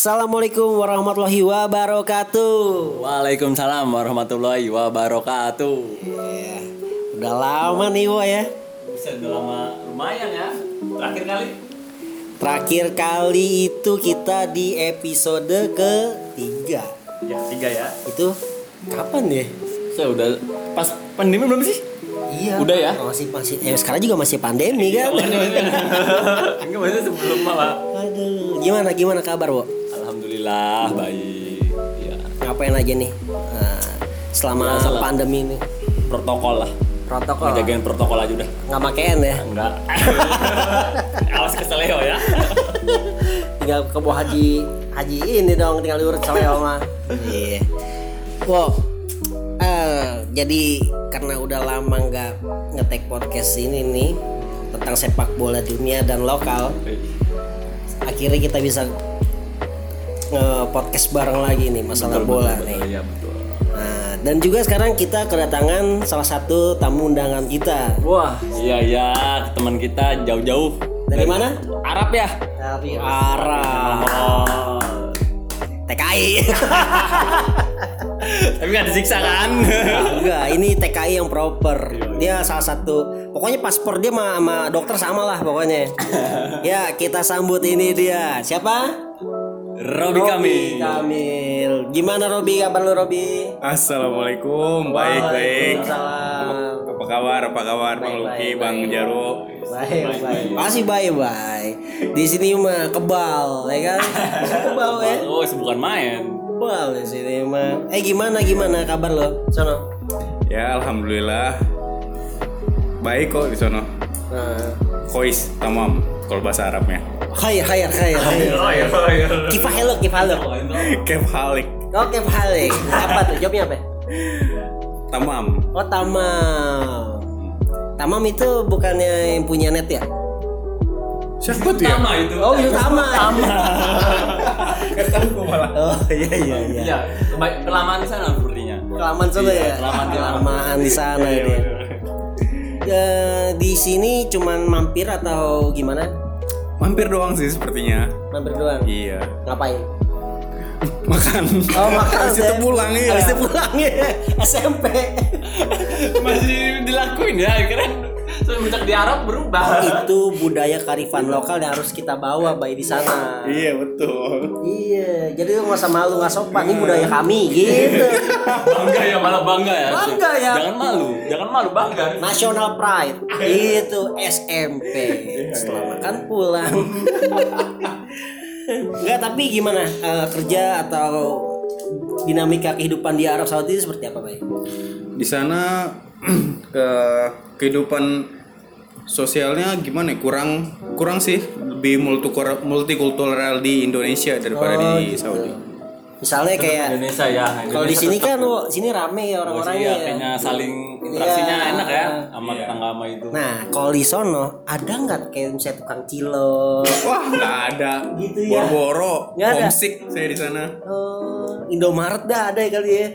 Assalamualaikum warahmatullahi wabarakatuh. Waalaikumsalam warahmatullahi wabarakatuh. Ya, udah lama nih Wo ya. Bisa udah lama lumayan ya. Terakhir kali. Terakhir kali itu kita di episode ketiga. Ya tiga ya. Itu kapan ya? So udah pas pandemi belum sih? Iya. Udah ya? Masih masih. Eh sekarang juga masih pandemi kan. Enggak maksudnya sebelum malah. Aduh, gimana gimana kabar Wo? Alhamdulillah baik. Ya Ngapain aja nih? Nah, selama Biasalah. pandemi ini protokol lah. protokol Ngejagain protokol aja udah. nggak makean ya Enggak. Awas ke Seleo ya. tinggal ke bawah haji haji ini dong tinggal diurut seleo mah iya wow eh, jadi karena udah lama nggak ngetek podcast ini nih tentang sepak bola dunia dan lokal akhirnya kita bisa podcast bareng lagi nih masalah bola nih Iya betul. nah, dan juga sekarang kita kedatangan salah satu tamu undangan kita Wah, iya iya teman kita jauh-jauh Dari mana? Arab ya. dari Arab Oh. TKI Tapi nggak disiksa kan? Enggak, ini TKI yang proper. Dia salah satu, pokoknya paspor dia sama, sama dokter sama lah pokoknya. ya kita sambut ini dia. Siapa? Robi kami. Kamil. Gimana Robi? Kabar lu Robi? Assalamualaikum, baik baik. Waalaikumsalam. Apa kabar? Apa kabar, Bang Luki, baik, Bang baik. Jaro? Baik, baik. Masih baik, baik. Di sini mah kebal, ya kan? Kebal ya. Oh, bukan main. Kebal di sini mah. Eh gimana gimana kabar lo? Sono. Ya, alhamdulillah. Baik kok di sono. Nah. Kois, tamam, kalau bahasa Arabnya. Khair, khair, khair, khair. iya, iya. Kifah helok, kifah helok. Kef Halik, Oke, balik. Apa tuh? Jawabnya apa? tamam. Oh, tamam. Tamam itu bukannya yang punya net ya? Siapa tuh ya? Sama itu. Oh, itu Tama. Kata aku malah. Oh, iya iya iya. Iya, kelamaan di sana sepertinya. Kelamaan sana ya? kelamaan di sana. Kelamaan di sana Iya, Ya, di sini cuman mampir atau gimana? Mampir doang sih sepertinya. Mampir doang. Iya. Ngapain? Makan. Oh, makan. Habis itu pulang ya. Habis itu pulang ya. SMP. Masih dilakuin ya, keren. Semenjak di Arab berubah. itu budaya karifan lokal yang harus kita bawa bayi di sana. Iya, betul. Iya, jadi lu nggak usah malu nggak sopan. Ini budaya kami, gitu. Bangga ya, malah bangga ya. Bangga ya. Jangan malu, jangan malu bangga. National Pride itu SMP. Setelah makan pulang. Enggak, tapi gimana Eh, kerja atau dinamika kehidupan di Arab Saudi itu seperti apa, Bay? Di sana ke kehidupan sosialnya gimana ya? Kurang kurang sih lebih multikultural multikultural di Indonesia daripada Oh, di gitu. Saudi. Misalnya kayak Indonesia ya. kalau di sini kan, oh, sini rame ya Iya, orang-orangnya ya. kayaknya saling interaksinya Iya. enak ya sama tetangga sama itu. Nah, kalau di sono ada nggak kayak misalnya tukang cilok? Wah nggak ada. Gitu ya. Boro-boro, homesick saya di sana. Oh, Indomaret dah ada ya kali ya?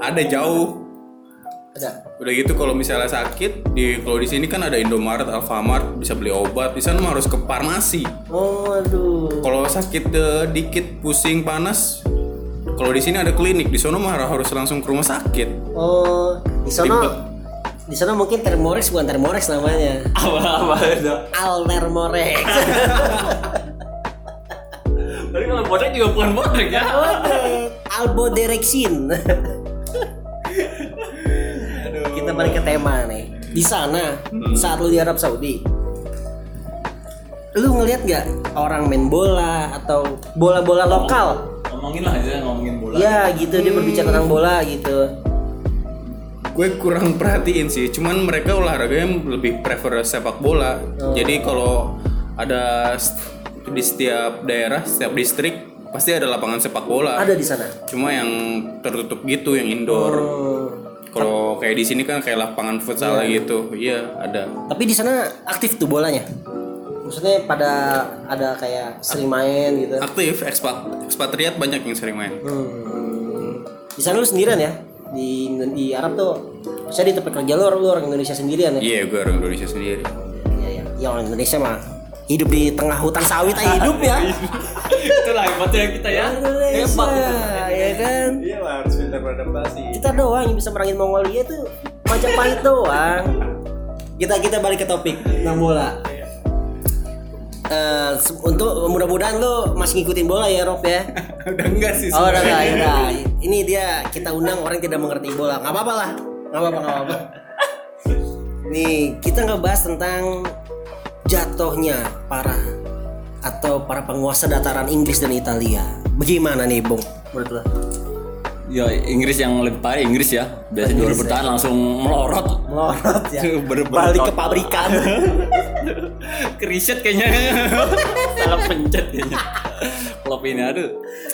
Ada jauh. Ada. Udah gitu kalau misalnya sakit di kalau di sini kan ada Indomaret, Alfamart bisa beli obat. Di sana mah harus ke farmasi. Oh, aduh. Kalau sakit eh, dikit pusing panas, kalau di sini ada klinik. Di sana mah harus langsung ke rumah sakit. Oh, di sana di sana mungkin Thermorex bukan Thermorex namanya. Apa-apa itu. Alnermorex. Tapi kalau bodek juga bukan bodek ya. Alboderexin. Kita balik ke tema nih. Di sana saat lu di Arab Saudi, lu ngelihat nggak orang main bola atau bola-bola lokal? Ngomongin lah aja ngomongin bola. Ya gitu dia berbicara tentang bola gitu. Gue kurang perhatiin sih, cuman mereka olahraganya lebih prefer sepak bola. Jadi kalau ada di setiap daerah, setiap distrik pasti ada lapangan sepak bola. Ada di sana. Cuma yang tertutup gitu, yang indoor. Oh. Kalau kayak di sini kan kayak lapangan futsal gitu, iya ada. Tapi di sana aktif tuh bolanya. Maksudnya pada ada kayak sering main gitu. Aktif, ekspat, ekspatriat banyak yang sering main. Hmm. Di sana lu sendirian ya? Di di Arab tuh saya di tempat kerja lu, lu orang Indonesia sendirian ya? Iya, gue orang Indonesia sendiri. Iya, iya. Ya orang Indonesia mah hidup di tengah hutan sawit aja hidup ya. Itulah hebatnya kita ya. Hebat. Ya kan? Iya lah harus pintar beradaptasi. Kita doang yang bisa merangin Mongolia itu Majapahit doang. Kita kita balik ke topik tentang bola. Se- untuk mudah-mudahan lo masih ngikutin bola ya Rob ya. Udah enggak sih. Oh udah udah, udah. Ini dia kita undang orang yang tidak mengerti bola. Nggak apa-apa lah. Nggak apa-apa nggak apa-apa. Nih kita ngebahas tentang jatuhnya para atau para penguasa dataran Inggris dan Italia. Bagaimana nih Bung? Menurut lo? Ya Inggris yang lebih parah Inggris ya. Biasa juara bertahan langsung melorot. Melorot ya. Ber- Balik ke pabrikan. Keriset kayaknya. Salah pencet kayaknya. Flop ini aduh.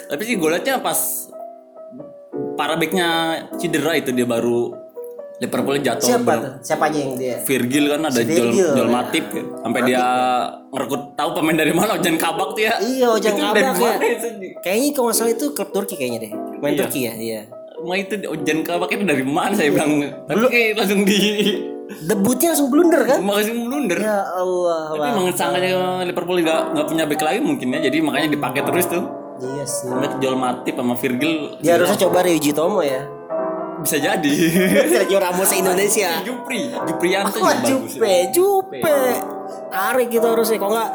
Tapi sih gue liatnya pas para backnya cedera itu dia baru Liverpool jatuh. Siapa tuh? Siapa aja yang dia? Virgil kan ada Virgil, Joel ya. Matip ya. sampai dia ngerekrut tahu pemain dari mana Ojan Kabak tuh ya. Iya, dari Kabak ya. Kayaknya kalau nggak salah itu klub Turki kayaknya deh. Main Iya. Turki ya, iya. Ma itu Ojan Kabak itu dari mana saya bilang. Tapi kayak langsung di Debutnya langsung blunder kan? makasih blunder. Ya Allah. Tapi emang sangkanya Liverpool nggak nggak punya back lagi mungkin ya. Jadi makanya dipakai terus tuh. Iya sih. Sampai Joel Matip sama Virgil Dia harusnya coba Ryuji Tomo ya. Bisa jadi. Sergio Ramos Indonesia. Jupri, Juprianto Wah, juga bagus. Jupe, Jupe. Tarik gitu harusnya. Kok nggak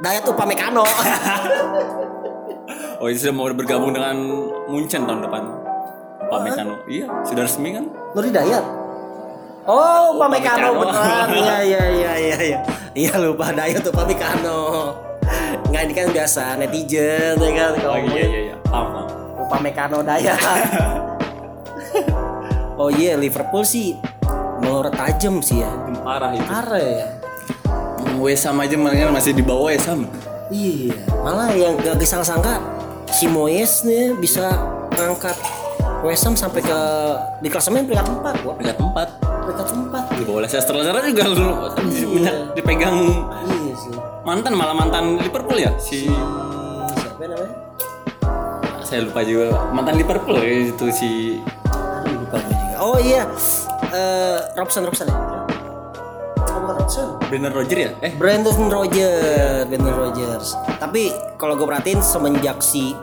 Dayat Upamecano. Oh, ini sudah mau bergabung dengan Munchen tahun depan. Pak Mekano. Iya, sudah resmi kan? Nuri Dayat. Oh, Upamecano Upamecano. beneran. Iya, iya, iya, iya, iya. Iya lupa Dayat Upamecano. Nggak ini kan biasa netizen ya kan. Oh iya iya iya. Paham, paham. Upamecano Dayat. oh iya Liverpool sih melorot tajam sih ya. Parah itu. Parah ya. West Ham aja malah masih di bawah West Ham. Iya, malah yang gak disangka si Moyes nih bisa ngangkat West Ham sampai ke di klasemen peringkat 4 gua. Peringkat empat. Peringkat 4. Di bawah Leicester Leicester juga lu banyak dipegang Iya sih. mantan malah mantan Liverpool ya si Siapa namanya? saya lupa juga mantan Liverpool ya itu si Juga. Oh iya. Eh Robson Robson ya? Oh, Robson. Brendan Roger ya eh Brandon Rogers, Brandon Rogers. Tapi kalau gue perhatiin semenjak si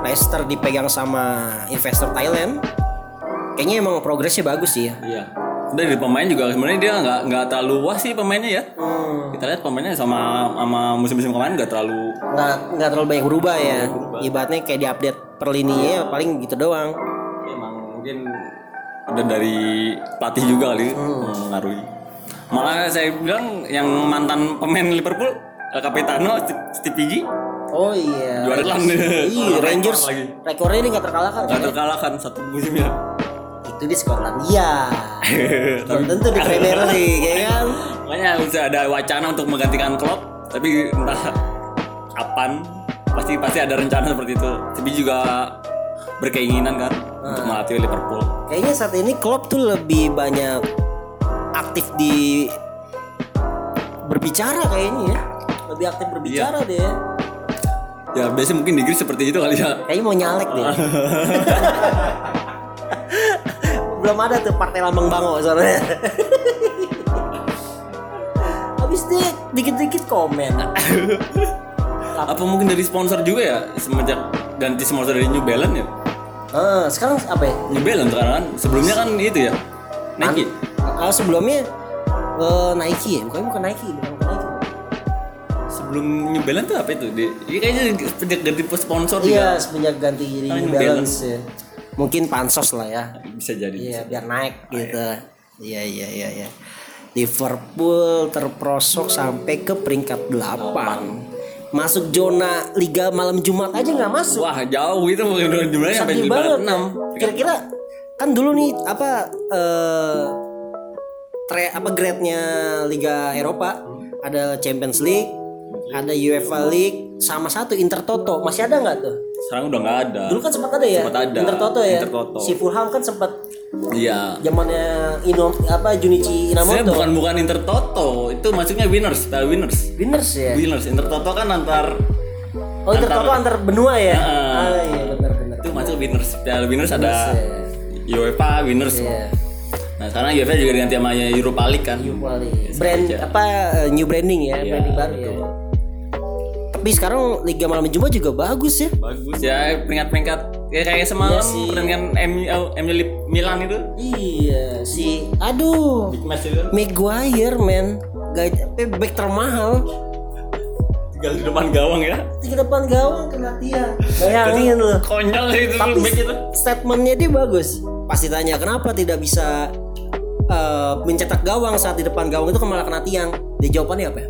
Leicester dipegang sama investor Thailand, kayaknya emang progresnya bagus sih ya. iya dari pemain juga sebenarnya dia nggak nggak terlalu wah sih pemainnya ya Hmm. kita lihat pemainnya sama sama musim-musim kemarin nggak terlalu nggak nggak terlalu banyak berubah ya ibaratnya kayak diupdate per lininya paling gitu doang emang mungkin udah dari pelatih juga kali mengaruhi. Malah saya bilang yang mantan pemain Liverpool El Capitano Steve G oh iya. Juara iya Rekor Rangers. lagi. rekornya ini nggak terkalahkan nggak kan? terkalahkan satu musimnya itu di Skotlandia. Belum tentu di Premier League ya kan? Makanya bisa ada wacana untuk menggantikan Klopp tapi entah kapan pasti pasti ada rencana seperti itu. Tapi juga berkeinginan kan untuk melatih Liverpool. Kayaknya saat ini Klopp tuh lebih banyak aktif di berbicara kayaknya ya. Lebih aktif berbicara deh. Ya biasanya mungkin di Inggris seperti itu kali ya. Kayaknya mau nyalek deh. Belum ada tuh partai lambang bango soalnya. Habis dia dikit-dikit komen. Apa mungkin dari sponsor juga ya semenjak ganti sponsor dari New Balance ya Ah, sekarang apa ya? New Balance sekarang kan? Sebelumnya kan itu ya Nike. Ah, sebelumnya eh, Nike ya? Bukan bukan Nike bukan bukan Nike. Sebelum New Balance tuh apa itu? Dia ini kayaknya sejak ganti sponsor iya juga semenjak ganti New New Balance ya. Mungkin pansos lah ya. Bisa jadi Iya, biar naik gitu. Iya, iya, iya, iya. Liverpool terprosok sampai ke peringkat 8. Masuk zona Liga malam Jumat aja nggak masuk. wah jauh itu mungkin jumlahnya sampai Sedih di banget. bawah enam Kira-kira kan dulu nih apa eh tre apa grade-nya Liga Eropa ada Champions League, ada UEFA League, sama satu Intertoto. Masih ada nggak tuh? Sekarang udah nggak ada Dulu kan sempat ada ya? Sempat ada. Intertoto ya. Intertoto. Si Fulham kan sempat iya zamannya Ino apa Junichi saya Inamoto. bukan bukan Intertoto itu maksudnya winners Piala winners Winners ya. winners Intertoto kan antar Oh Intertoto antar benua ya. Heeh. Ah iya benar benar. itu masuk winners Piala winners ada ya. UEFA winners Iya. Nah sekarang UEFA juga diganti sama Europa League kan. Brand aja. apa eh, new branding ya, Iya, branding baru ya. Tapi sekarang Liga Malam Jumat juga bagus ya. Bagus ya peringkat-peringkat ya kayak semalam Iya sih. dengan MU MU Milan itu. Iya, si aduh. Maguire men, gak back termahal. Tinggal di depan gawang ya. Di depan gawang kena dia. Bayangin loh. Konyol sih itu Tapi back itu. statementnya dia bagus. Pasti tanya kenapa tidak bisa eh, mencetak gawang saat di depan gawang itu kan malah kena tiang. Dia jawabannya apa ya?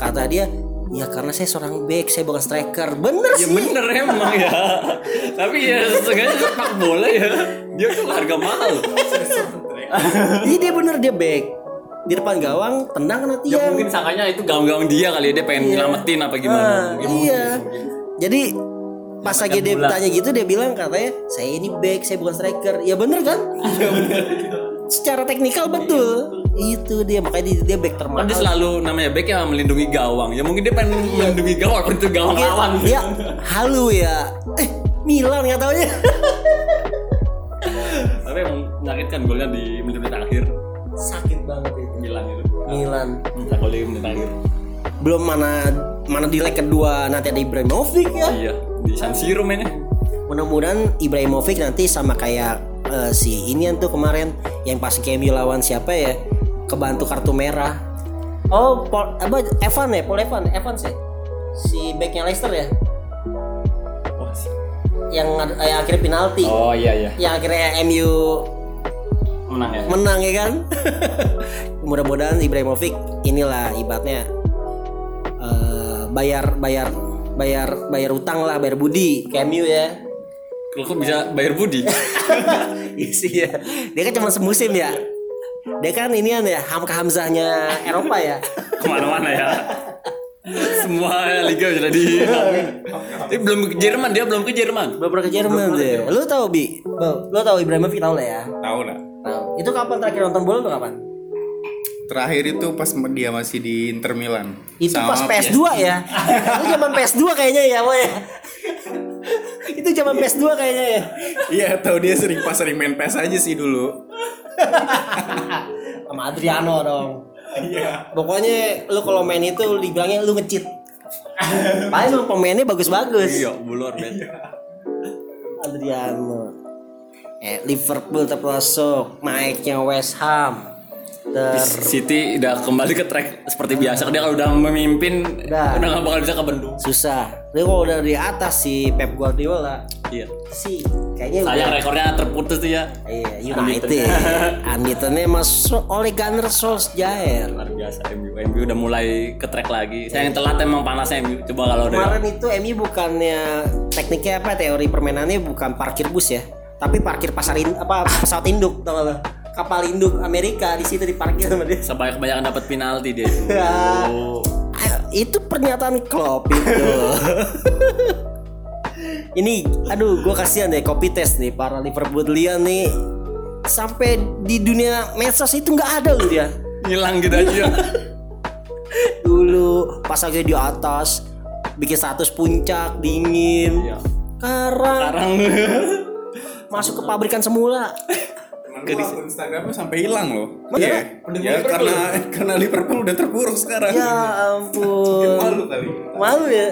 Kata dia, ya karena saya seorang back, saya bukan striker. Bener Ya sih. bener emang ya. Tapi ya setengahnya sepak bola ya. Dia tuh harga mahal. Jadi dia bener dia back. Di depan gawang, tendang kena Ya tiang. mungkin sangkanya itu gawang-gawang dia kali ya dia pengen nyelamatin apa gimana. Ah, iya. Jadi pas lagi dia tanya gitu dia bilang katanya saya ini back, saya bukan striker. Ya bener kan? Iya bener. Secara teknikal betul. Itu dia makanya dia, dia back Kan termahal. dia selalu namanya back ya melindungi gawang. Ya mungkin dia pengen melindungi gawang walaupun itu gawang Dia- lawan. Dia halu ya. Eh, Milan nggak taunya. Tapi emang menyakitkan golnya di menit-menit akhir Sakit banget itu. Milan itu. Milan. Minta gol di menit akhir. Belum mana mana di leg kedua nanti ada Ibrahimovic ya. Iya, di San Siro mainnya. Mudah-mudahan Ibrahimovic nanti sama kayak eh, si ini tuh kemarin yang pas KMU lawan siapa ya kebantu kartu merah. Oh, Paul, apa Evan ya, Paul Evan, Evan sih. Si backnya Leicester ya, sih. yang, ad- yang akhirnya penalti, Oh iya iya. yang akhirnya MU Menang ya. menang ya kan. Mudah-mudahan Ibrahimovic inilah ibaratnya eh, bayar bayar bayar bayar utang lah, bayar budi KMU ya. Kalau bisa bayar budi? Iya sih ya. Dia kan cuma semusim ya. Dia kan inian ya Hamka Hamzahnya Eropa ya. Ke mana-mana ya. Semua liga sudah di. Tapi belum ke Jerman dia belum ke Jerman. Belum pernah ke Jerman deh. Lu tahu bi? Lu tahu Ibrahimovic tahu lah ya. Tahu lah. Tahu. Itu kapan terakhir nonton bola tuh kapan? Terakhir itu pas dia masih di Inter Milan. Itu Sama pas PS2 ya. Itu zaman PS2 kayaknya ya, Boy. Itu zaman PS2 kayaknya ya. Iya, tahu dia sering pas sering main PS aja sih dulu. Sama Adriano dong. Iya. Pokoknya lu kalau main itu lu dibilangnya lu ngecit. Paling lu pemainnya bagus-bagus. Iya, bulor bet. Adriano. Eh, Liverpool terpelosok, naiknya West Ham. Ter City udah kembali ke track seperti biasa. Dia kalau udah memimpin Udah. udah nggak bakal bisa kebendung. susah. Tapi kalau udah di atas si Pep Guardiola Iya. sih kayaknya Sayang udah rekornya terputus tuh ya. Iya, United. Unbeatennya masuk oleh Gunnar Solskjaer. Luar biasa MU. MU udah mulai ke track lagi. Saya yang telat emang panasnya MU. Coba kalau udah Kemarin itu MU bukannya tekniknya apa teori permainannya bukan parkir bus ya, tapi parkir pasar in, apa pesawat induk tau gak? Kapal induk Amerika di situ diparkir sama dia. sebanyak kebanyakan dapat penalti dia itu. Ya. Oh. Ah, itu pernyataan Klopp itu. Ini, aduh, gue kasihan deh copy test nih para Liverpoolian nih sampai di dunia medsos itu nggak ada loh dia. Hilang gitu aja. Dulu pas lagi di atas bikin status puncak dingin. Iya. Sekarang Sekarang masuk ke pabrikan semula. Ke akun Instagramnya sampai hilang loh. Iya. Ya karena karena Liverpool udah terpuruk sekarang. Ya ampun. Malu kali. Malu ya?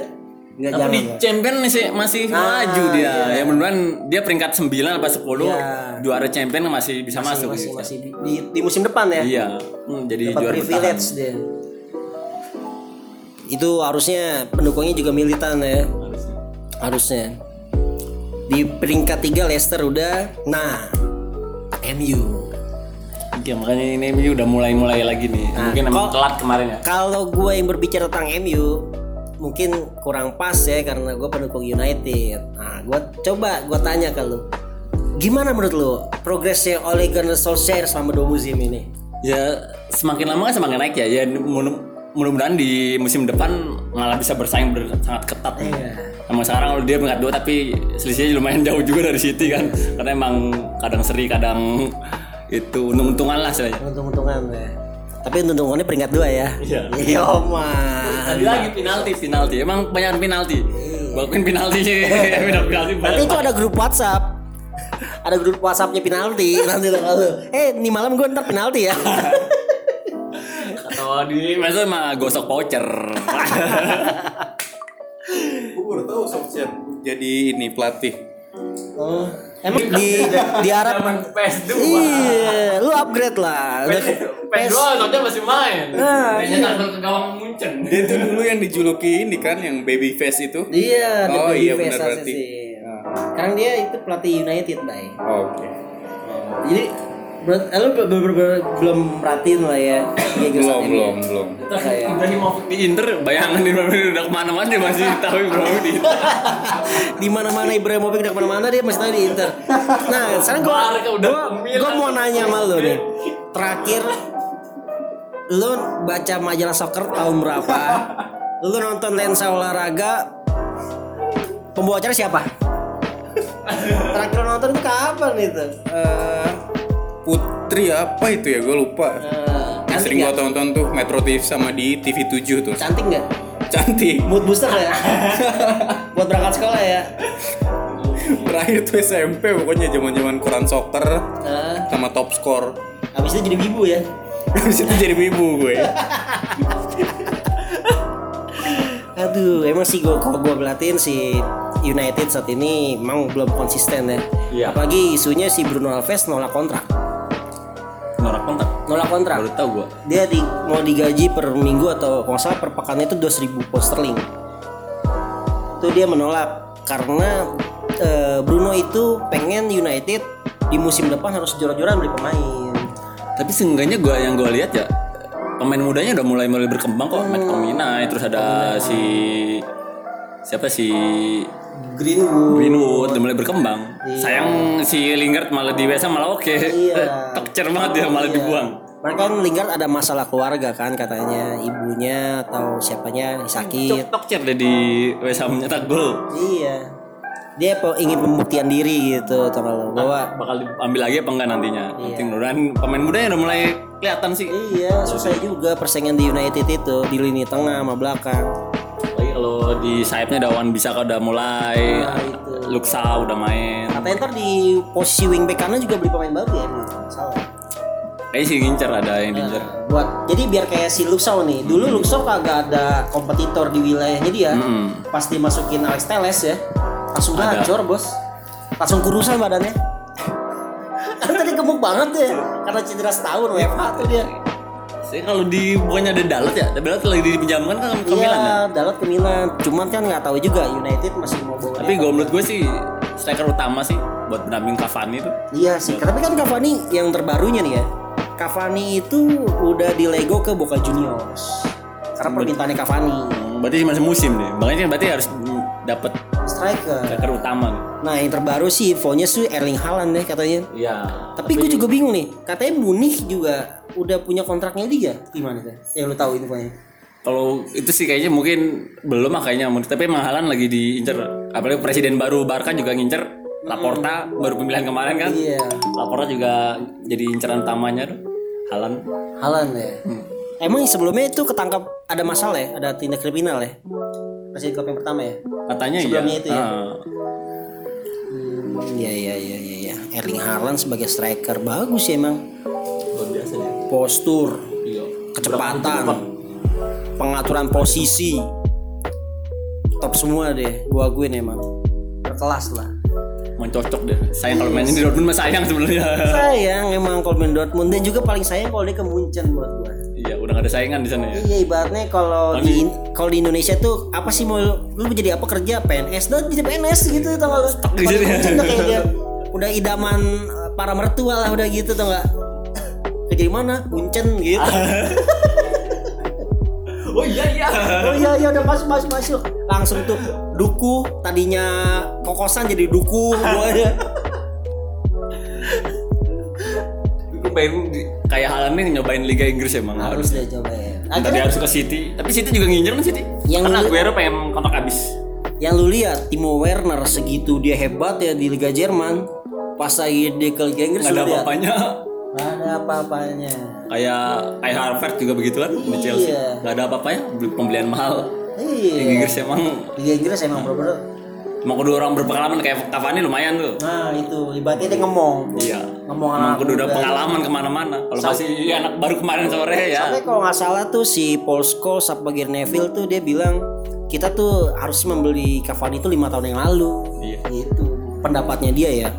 Enggak Tapi jangan. di champion masih masih maju dia. Ya mudah-mudahan dia peringkat 9 apa 10 Iya. juara champion masih bisa masuk. masih gitu. masih di, di, di musim depan ya. Iya, hmm, jadi Dapat juara bertahan. privilege dia. Itu harusnya pendukungnya juga militan ya. Harusnya. Harusnya. Di peringkat 3 Leicester udah. Nah, MU. Iya, makanya ini MU udah mulai-mulai lagi nih. Nah, Mungkin emang telat kemarin ya. Kalau gue yang berbicara tentang MU mungkin kurang pas ya karena gue pendukung United. Nah, gue coba gue tanya ke lu, gimana menurut lu progresnya Ole Gunnar Solskjaer selama dua musim ini? Ya semakin lama kan semakin naik ya. Ya mudah-mudahan di musim depan malah bisa bersaing ber- sangat ketat. nih. Iya. Emang sekarang kalau dia peringkat dua tapi selisihnya lumayan jauh juga dari City kan. Karena emang kadang seri kadang itu untung-untungan lah istilahnya. Untung-untungan ya. Tapi untung-untungannya peringkat dua ya. Iya. Iya. Tadi lagi penalti, penalti. Emang banyak penalti. Iya. Bahkan penalti, penalti, penalti Nanti itu ada grup WhatsApp. ada grup WhatsAppnya penalti nanti kalau eh ini malam gue ntar penalti ya Atau di mesra mah gosok voucher. Gue baru tahu Solskjaer jadi ini pelatih. oh emang di di Arab PS2. iya lu upgrade lah Udah ke- PS2 soalnya masih main. Nah, Kayaknya tampil ke gawang Munchen. Dia itu dulu yang dijuluki ini kan yang baby face itu. iya Oh, baby iya, face benar berarti. sih. sekarang dia itu pelatih United bay Oke. jadi berat, eh, lu be- be- be- be- belum perhatiin lah ya Belum, belum, belum. Kayak- Ibrahimovic di Inter, bayangan Ibrahimovic udah ke mana-mana dia masih tahu Ibrahimovic di Inter. di mana mana Ibrahimovic udah ke mana-mana dia masih tahu di Inter. Nah sekarang gua gua, mau nanya sama lu nih. Terakhir lu baca majalah soccer tahun berapa? Lu nonton lensa olahraga pembawa acara siapa? Terakhir lu nonton itu kapan itu? Eh, Putri apa itu ya? Gue lupa. eh, Yang sering gue tonton tuh Metro TV sama di TV 7 tuh. Cantik nggak? Cantik. Mood booster ya? Buat berangkat sekolah ya? Terakhir tuh SMP pokoknya zaman-zaman koran soccer Eh, sama top score. habis itu jadi wibu ya? Habis itu jadi wibu gue. Aduh, emang sih gua kalau gua belatin si United saat ini emang belum konsisten ya. Iya. Apalagi isunya si Bruno Alves nolak kontrak. Norak kontak. Nolak kontrak. Baru tahu gua. Dia di, mau digaji per minggu atau kalau salah per pekan itu 200.000 pound sterling. Itu dia menolak karena eh, Bruno itu pengen United di musim depan harus jor-joran beli pemain. Tapi seenggaknya gua yang gua lihat ya pemain mudanya udah mulai mulai berkembang kok. Matt Tomina, terus ada si siapa si Greenwood. Greenwood udah mulai berkembang. Sayang si Lingard malah di WSA malah oke. Iya. Tokcer banget dia malah dibuang. Mereka kan Lingard ada masalah keluarga kan katanya ibunya atau siapanya sakit. Tokcer deh di WSA menyetak gol. Iya. Dia ingin pembuktian diri gitu tau lo bahwa Bakal diambil lagi apa enggak nantinya? Iya. Nanti pemain mudanya udah mulai kelihatan sih. iya susah juga persaingan di United itu di lini tengah sama belakang. Apalagi kalau di sayapnya Dawan bisa udah mulai, Nah, itu. Luxa udah main. Katanya ntar di posisi wingback kanan juga beli pemain baru ya. Salah. Kayaknya sih ngincer ada yang diincer. Buat jadi biar kayak si Luxau nih. Dulu Luxau kagak ada kompetitor di wilayahnya dia. Hmm. Pas dimasukin Alex Teles ya, langsung Ada. gacor bos. Langsung kurusan badannya. kan tadi gemuk banget ya karena cedera setahun WFH tuh dia. Saya kalau di bukannya ada Dalat ya, tapi Dalat lagi dipinjamkan kan ke Iya, Milan ya. Dalat ke Milan. Cuman kan nggak tahu juga United masih mau bawa Tapi gue menurut gue sih striker utama sih buat pendamping Cavani itu. Iya sih. Tapi kan Cavani yang terbarunya nih ya. Cavani itu udah di Lego ke Boca Juniors. Karena permintaannya Cavani. Hmm, Berarti masih musim nih. Makanya berarti harus dapat Striker. striker utama. Nah yang terbaru sih infonya sih Erling Haaland deh katanya. Iya. Tapi gue juga bingung nih. Katanya Munich juga udah punya kontraknya dia. Gimana tuh? Ya lu tahu infonya. Kalau itu sih kayaknya mungkin belum lah kayaknya. Tapi emang Haaland lagi diincer. Apalagi presiden baru Barca juga ngincer. Laporta baru pemilihan kemarin kan. Iya. Laporta juga jadi inceran utamanya tuh. Haaland. Haaland ya. Emang sebelumnya itu ketangkap ada masalah ya, ada tindak kriminal ya. Presiden klub yang pertama ya. Katanya Sebelumnya iya. itu ya? Ah. Hmm, iya iya iya iya. iya. Erling Haaland sebagai striker bagus ya emang. luar biasa dia. Postur, Iya. kecepatan, pengaturan posisi, top semua deh. Gua akuin emang berkelas lah. Emang cocok deh. Sayang kalau mainin di Dortmund mah sayang sebenarnya. Sayang emang kalau main Dortmund dan juga paling sayang kalau dia ke Munchen buat gua. Iya, udah gak ada saingan di sana ya. Iya ibaratnya kalau di kalau di Indonesia tuh apa sih mau lu jadi apa kerja PNS dan jadi PNS gitu tau gak lu? di sini. Udah kayak dia udah idaman eh, para mertua lah udah gitu tau gak? Kerja di mana? Munchen gitu. Oh iya iya. Oh iya iya udah masuk masuk masuk. Langsung tuh duku tadinya kokosan jadi duku semuanya. Gue pengen di- kayak Haaland nih nyobain Liga Inggris emang Harus deh coba ya. Dia Akhirnya harus ke City. Tapi City juga ngincer kan City. Yang Karena Aguero pengen kontrak habis. yang lu lihat Timo Werner segitu dia hebat ya di Liga Jerman. Pas lagi di ke Liga Inggris Gak ada apa-apanya. Nggak ada apa-apanya. Kayak kayak Harvard juga begitu kan di Chelsea. Iya. Gak ada apa-apanya. Beli pembelian mahal. Liga Iya. Inggris emang Liga Inggris emang bener-bener Emang kedua orang berpengalaman kayak Cavani lumayan tuh. Nah itu ibaratnya dia ngomong. Iya. Ngomong Emang kedua udah pengalaman ke mana-mana. Kalau masih anak baru kemarin sore ya. Sampai kalau nggak salah tuh si Paul Scholes apa Gary Neville tuh dia bilang kita tuh harus membeli Cavani itu lima tahun yang lalu. Iya. Itu pendapatnya dia ya.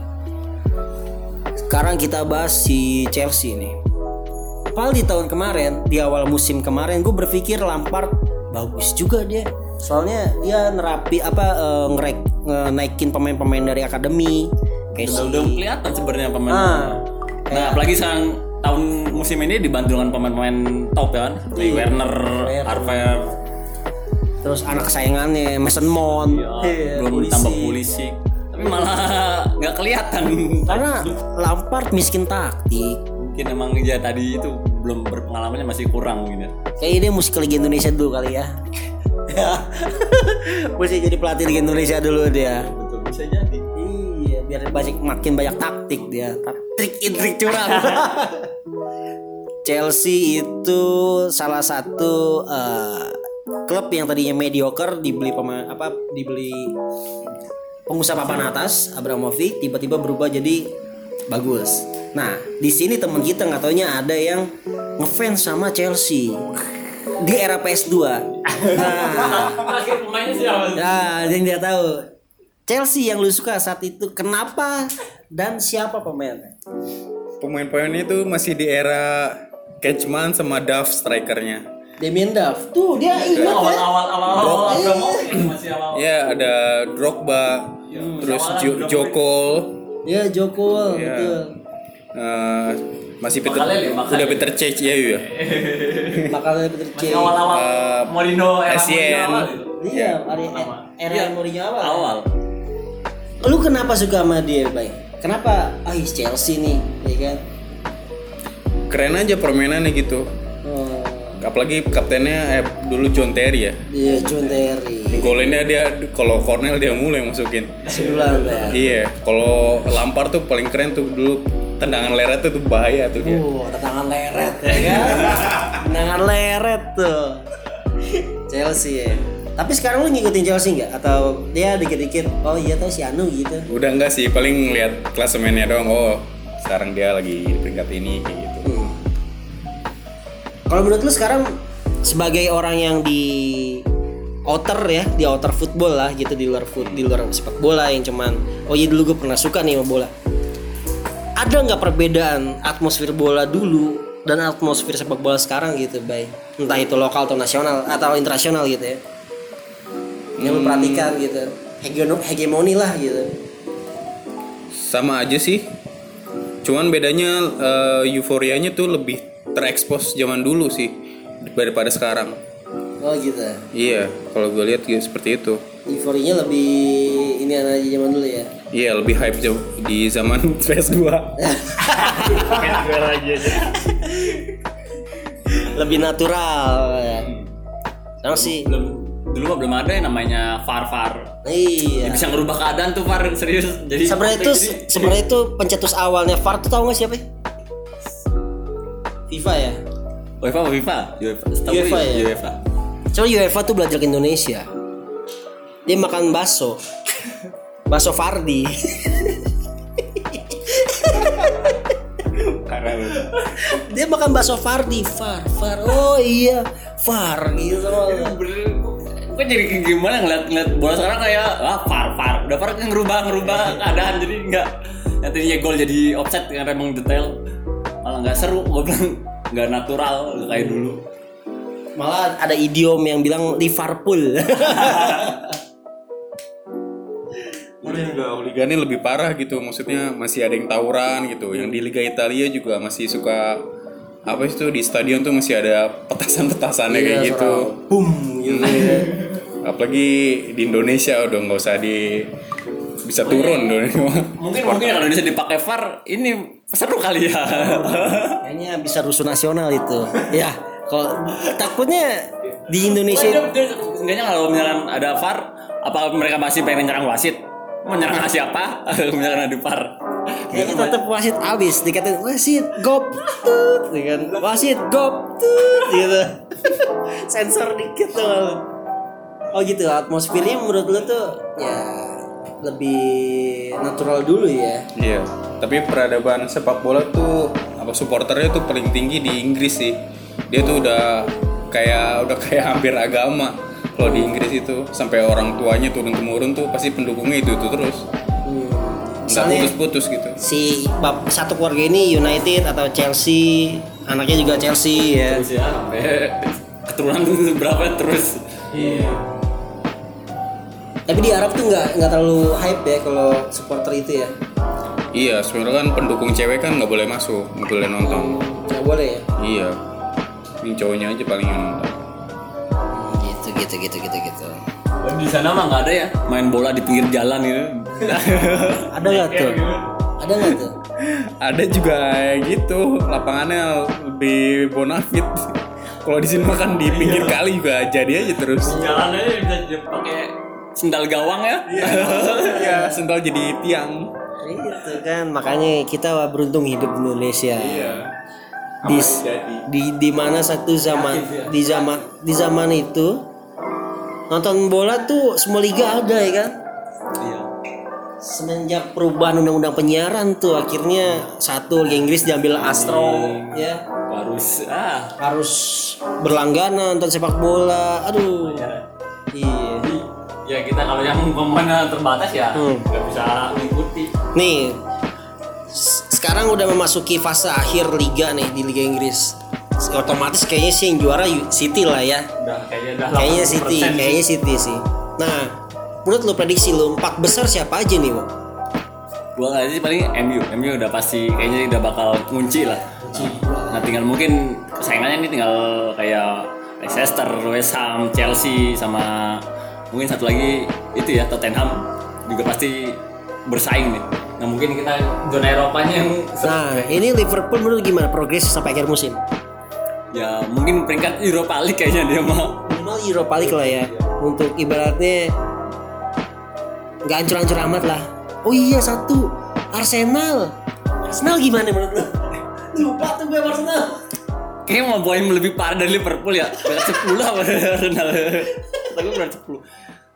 Sekarang kita bahas si Chelsea nih. Padahal di tahun kemarin di awal musim kemarin gue berpikir Lampard bagus juga dia. Soalnya dia nerapi apa eh, ngerek naikin pemain-pemain dari akademi kayak Udah, si udah kelihatan sebenarnya pemain. Ah. Nah, apalagi sekarang tahun musim ini dibantu dengan pemain-pemain top ya kan. Iya. Werner. Harvey, terus anak kesayangannya Mason Mount. Iya, belum polisi. tambah polisi. Tapi malah nggak kelihatan. Karena Lampard miskin taktik. Mungkin emang ya tadi itu belum berpengalamannya masih kurang gitu. Kayaknya dia mesti ke Liga Indonesia dulu kali ya. mesti jadi pelatih Liga Indonesia dulu dia. Betul bisa jadi. Iya, biar banyak makin banyak taktik dia. Trik trik curang. Chelsea itu salah satu eh, klub yang tadinya mediocre dibeli pemain apa dibeli pengusaha papan atas Abramovich tiba-tiba berubah jadi bagus. Nah di sini teman kita nggak taunya ada yang ngefans sama Chelsea di era PS2. Nah, Akhir pemainnya siapa? nah yang dia tahu Chelsea yang lu suka saat itu kenapa dan siapa pemainnya? Pemain-pemainnya itu masih di era Catchman sama Duff strikernya. Damien Duff. Tuh dia ingat ya. Masih awal. Ya ada Drogba, terus Jo Joko, Ya Joko ya, betul. eh, masih Peter, udah Peter Cech ya ya. Makanya Peter C. Masih awal-awal Eh, Mourinho era. Mourinho awal itu. Iya, hari Sama. era Iya, Mourinho awal. Awal. Lu kenapa suka sama dia, Bay? Kenapa? Ah, is Chelsea nih, ya kan? Keren aja permainannya gitu. Oh, Apalagi kaptennya eh, dulu John Terry ya. iya John Terry. Golinnya dia kalau Cornell dia mulai masukin. Sebulan ya. Iya, kalau Lampard tuh paling keren tuh dulu tendangan leret tuh, tuh bahaya tuh dia. Uh, tendangan leret ya kan? tendangan leret tuh. Chelsea ya. Tapi sekarang lu ngikutin Chelsea nggak? Atau dia dikit-dikit, oh iya tuh si Anu gitu. Udah enggak sih, paling lihat klasemennya doang. Oh, sekarang dia lagi di peringkat ini kayak gitu. Hmm. Kalau menurut lu sekarang sebagai orang yang di outer ya, di outer football lah gitu di luar foot, di luar sepak bola yang cuman oh iya dulu gue pernah suka nih sama bola. Ada nggak perbedaan atmosfer bola dulu dan atmosfer sepak bola sekarang gitu, bay? Entah itu lokal atau nasional atau internasional gitu ya. Yang lu perhatikan gitu. Hegemono- Hegemoni lah gitu. Sama aja sih. Cuman bedanya eh, euforianya tuh lebih terekspos zaman dulu sih daripada sekarang. Oh gitu. Iya, kalau gue lihat gitu, seperti itu. Euforinya lebih ini aja zaman dulu ya. Iya, lebih hype jauh di zaman PS2. lebih natural ya. Sekarang sih Belum dulu mah belum ada yang namanya VAR VAR. iya. Bisa ngerubah keadaan tuh VAR serius. Jadi Sebenarnya itu sebenarnya itu pencetus awalnya VAR tuh tahu nggak siapa? ya? FIFA ya. UEFA apa FIFA? UEFA. UEFA ya? UEFA. Coba UEFA tuh belajar ke Indonesia. Dia makan bakso. Bakso Fardi. Dia makan bakso Fardi, Far, Far. Oh iya, Far gitu. Gue jadi gimana ngeliat ngeliat bola sekarang kayak ah VAR VAR. Udah VAR kan ngerubah ngerubah keadaan jadi nggak yang tadinya gol jadi offset karena emang detail malah nggak seru gue bilang nggak natural kayak dulu Malah ada idiom yang bilang Liverpool. Ini juga hooligannya lebih parah gitu, maksudnya masih ada yang tawuran gitu. Yang di Liga Italia juga masih suka apa sih tuh di stadion tuh masih ada petasan-petasannya kayak Iya, gitu. suara Boom gitu ya. Apalagi di Indonesia udah nggak usah di bisa turun Indonesia. mungkin mungkin kalau Indonesia dipakai VAR ini seru kali ya Kayaknya bisa rusuh nasional itu. Ya, kalau takutnya di Indonesia Enggaknya kalau misalkan ada VAR apa mereka masih pengen nyerang wasit mau nyerang siapa ada VAR kayaknya tetap wasit abis dikatain wasit gop tut ya kan wasit gop tut gitu sensor dikit tuh oh gitu atmosfernya menurut lu tuh ya lebih natural dulu ya. Iya. Tapi peradaban sepak bola tuh apa supporternya tuh paling tinggi di Inggris sih. Dia tuh udah kayak udah kayak hampir agama. Kalau di Inggris itu sampai orang tuanya turun temurun tuh pasti pendukungnya itu itu terus. Hmm. Nggak Misalnya putus-putus gitu. si bab satu keluarga ini United atau Chelsea, anaknya juga Chelsea ya. terus ya sampai keturunan berapa terus Tapi di Arab tuh nggak nggak terlalu hype ya kalau supporter itu ya. Iya, sebenarnya kan pendukung cewek kan nggak boleh masuk, nggak boleh nonton. Nggak boleh ya. Iya. Ini cowoknya aja paling yang nonton. Gitu gitu gitu gitu di sana mah nggak ada ya main bola di pinggir jalan gitu Ada nggak tuh? Ada nggak tuh? Ada juga gitu, lapangannya lebih bonafit. Kalau di sini mah kan di pinggir kali juga jadi aja terus. jalan aja bisa pakai sendal gawang ya Iya, sendal jadi tiang. Itu kan makanya kita beruntung hidup di Indonesia. Iya. Di di di mana satu zaman di zaman di zaman itu nonton bola tuh semua liga ada ya kan? iya Semenjak perubahan undang-undang penyiaran tuh akhirnya satu Liga Inggris diambil Astro ya harus ah harus berlangganan nonton sepak bola. Aduh. Iya. ya kita kalau yang pemain terbatas ya Hmm. nggak bisa mengikuti Nih, sekarang udah memasuki fase akhir liga nih di Liga Inggris. Otomatis kayaknya sih yang juara City lah ya. udah kayaknya udah Kayaknya 80% City, sih. kayaknya City sih. Nah, menurut lu prediksi lu empat besar siapa aja nih, Wo? gua aja sih paling MU MU udah pasti kayaknya udah bakal kunci lah nah tinggal mungkin saingannya ini tinggal kayak Leicester, West Ham, Chelsea sama mungkin satu lagi itu ya Tottenham juga pasti bersaing nih nah mungkin kita zona Eropanya yang Nah, ini Liverpool menurut gimana progres sampai akhir musim? Ya mungkin peringkat Europa League kayaknya dia mau Minimal Europa League lah ya. Untuk ibaratnya nggak hancur-hancur amat lah. Oh iya satu Arsenal. Arsenal gimana menurut lu? Lupa tuh gue Arsenal. kayaknya mau yang lebih parah dari Liverpool ya peringkat 10 apa Arsenal tapi peringkat 10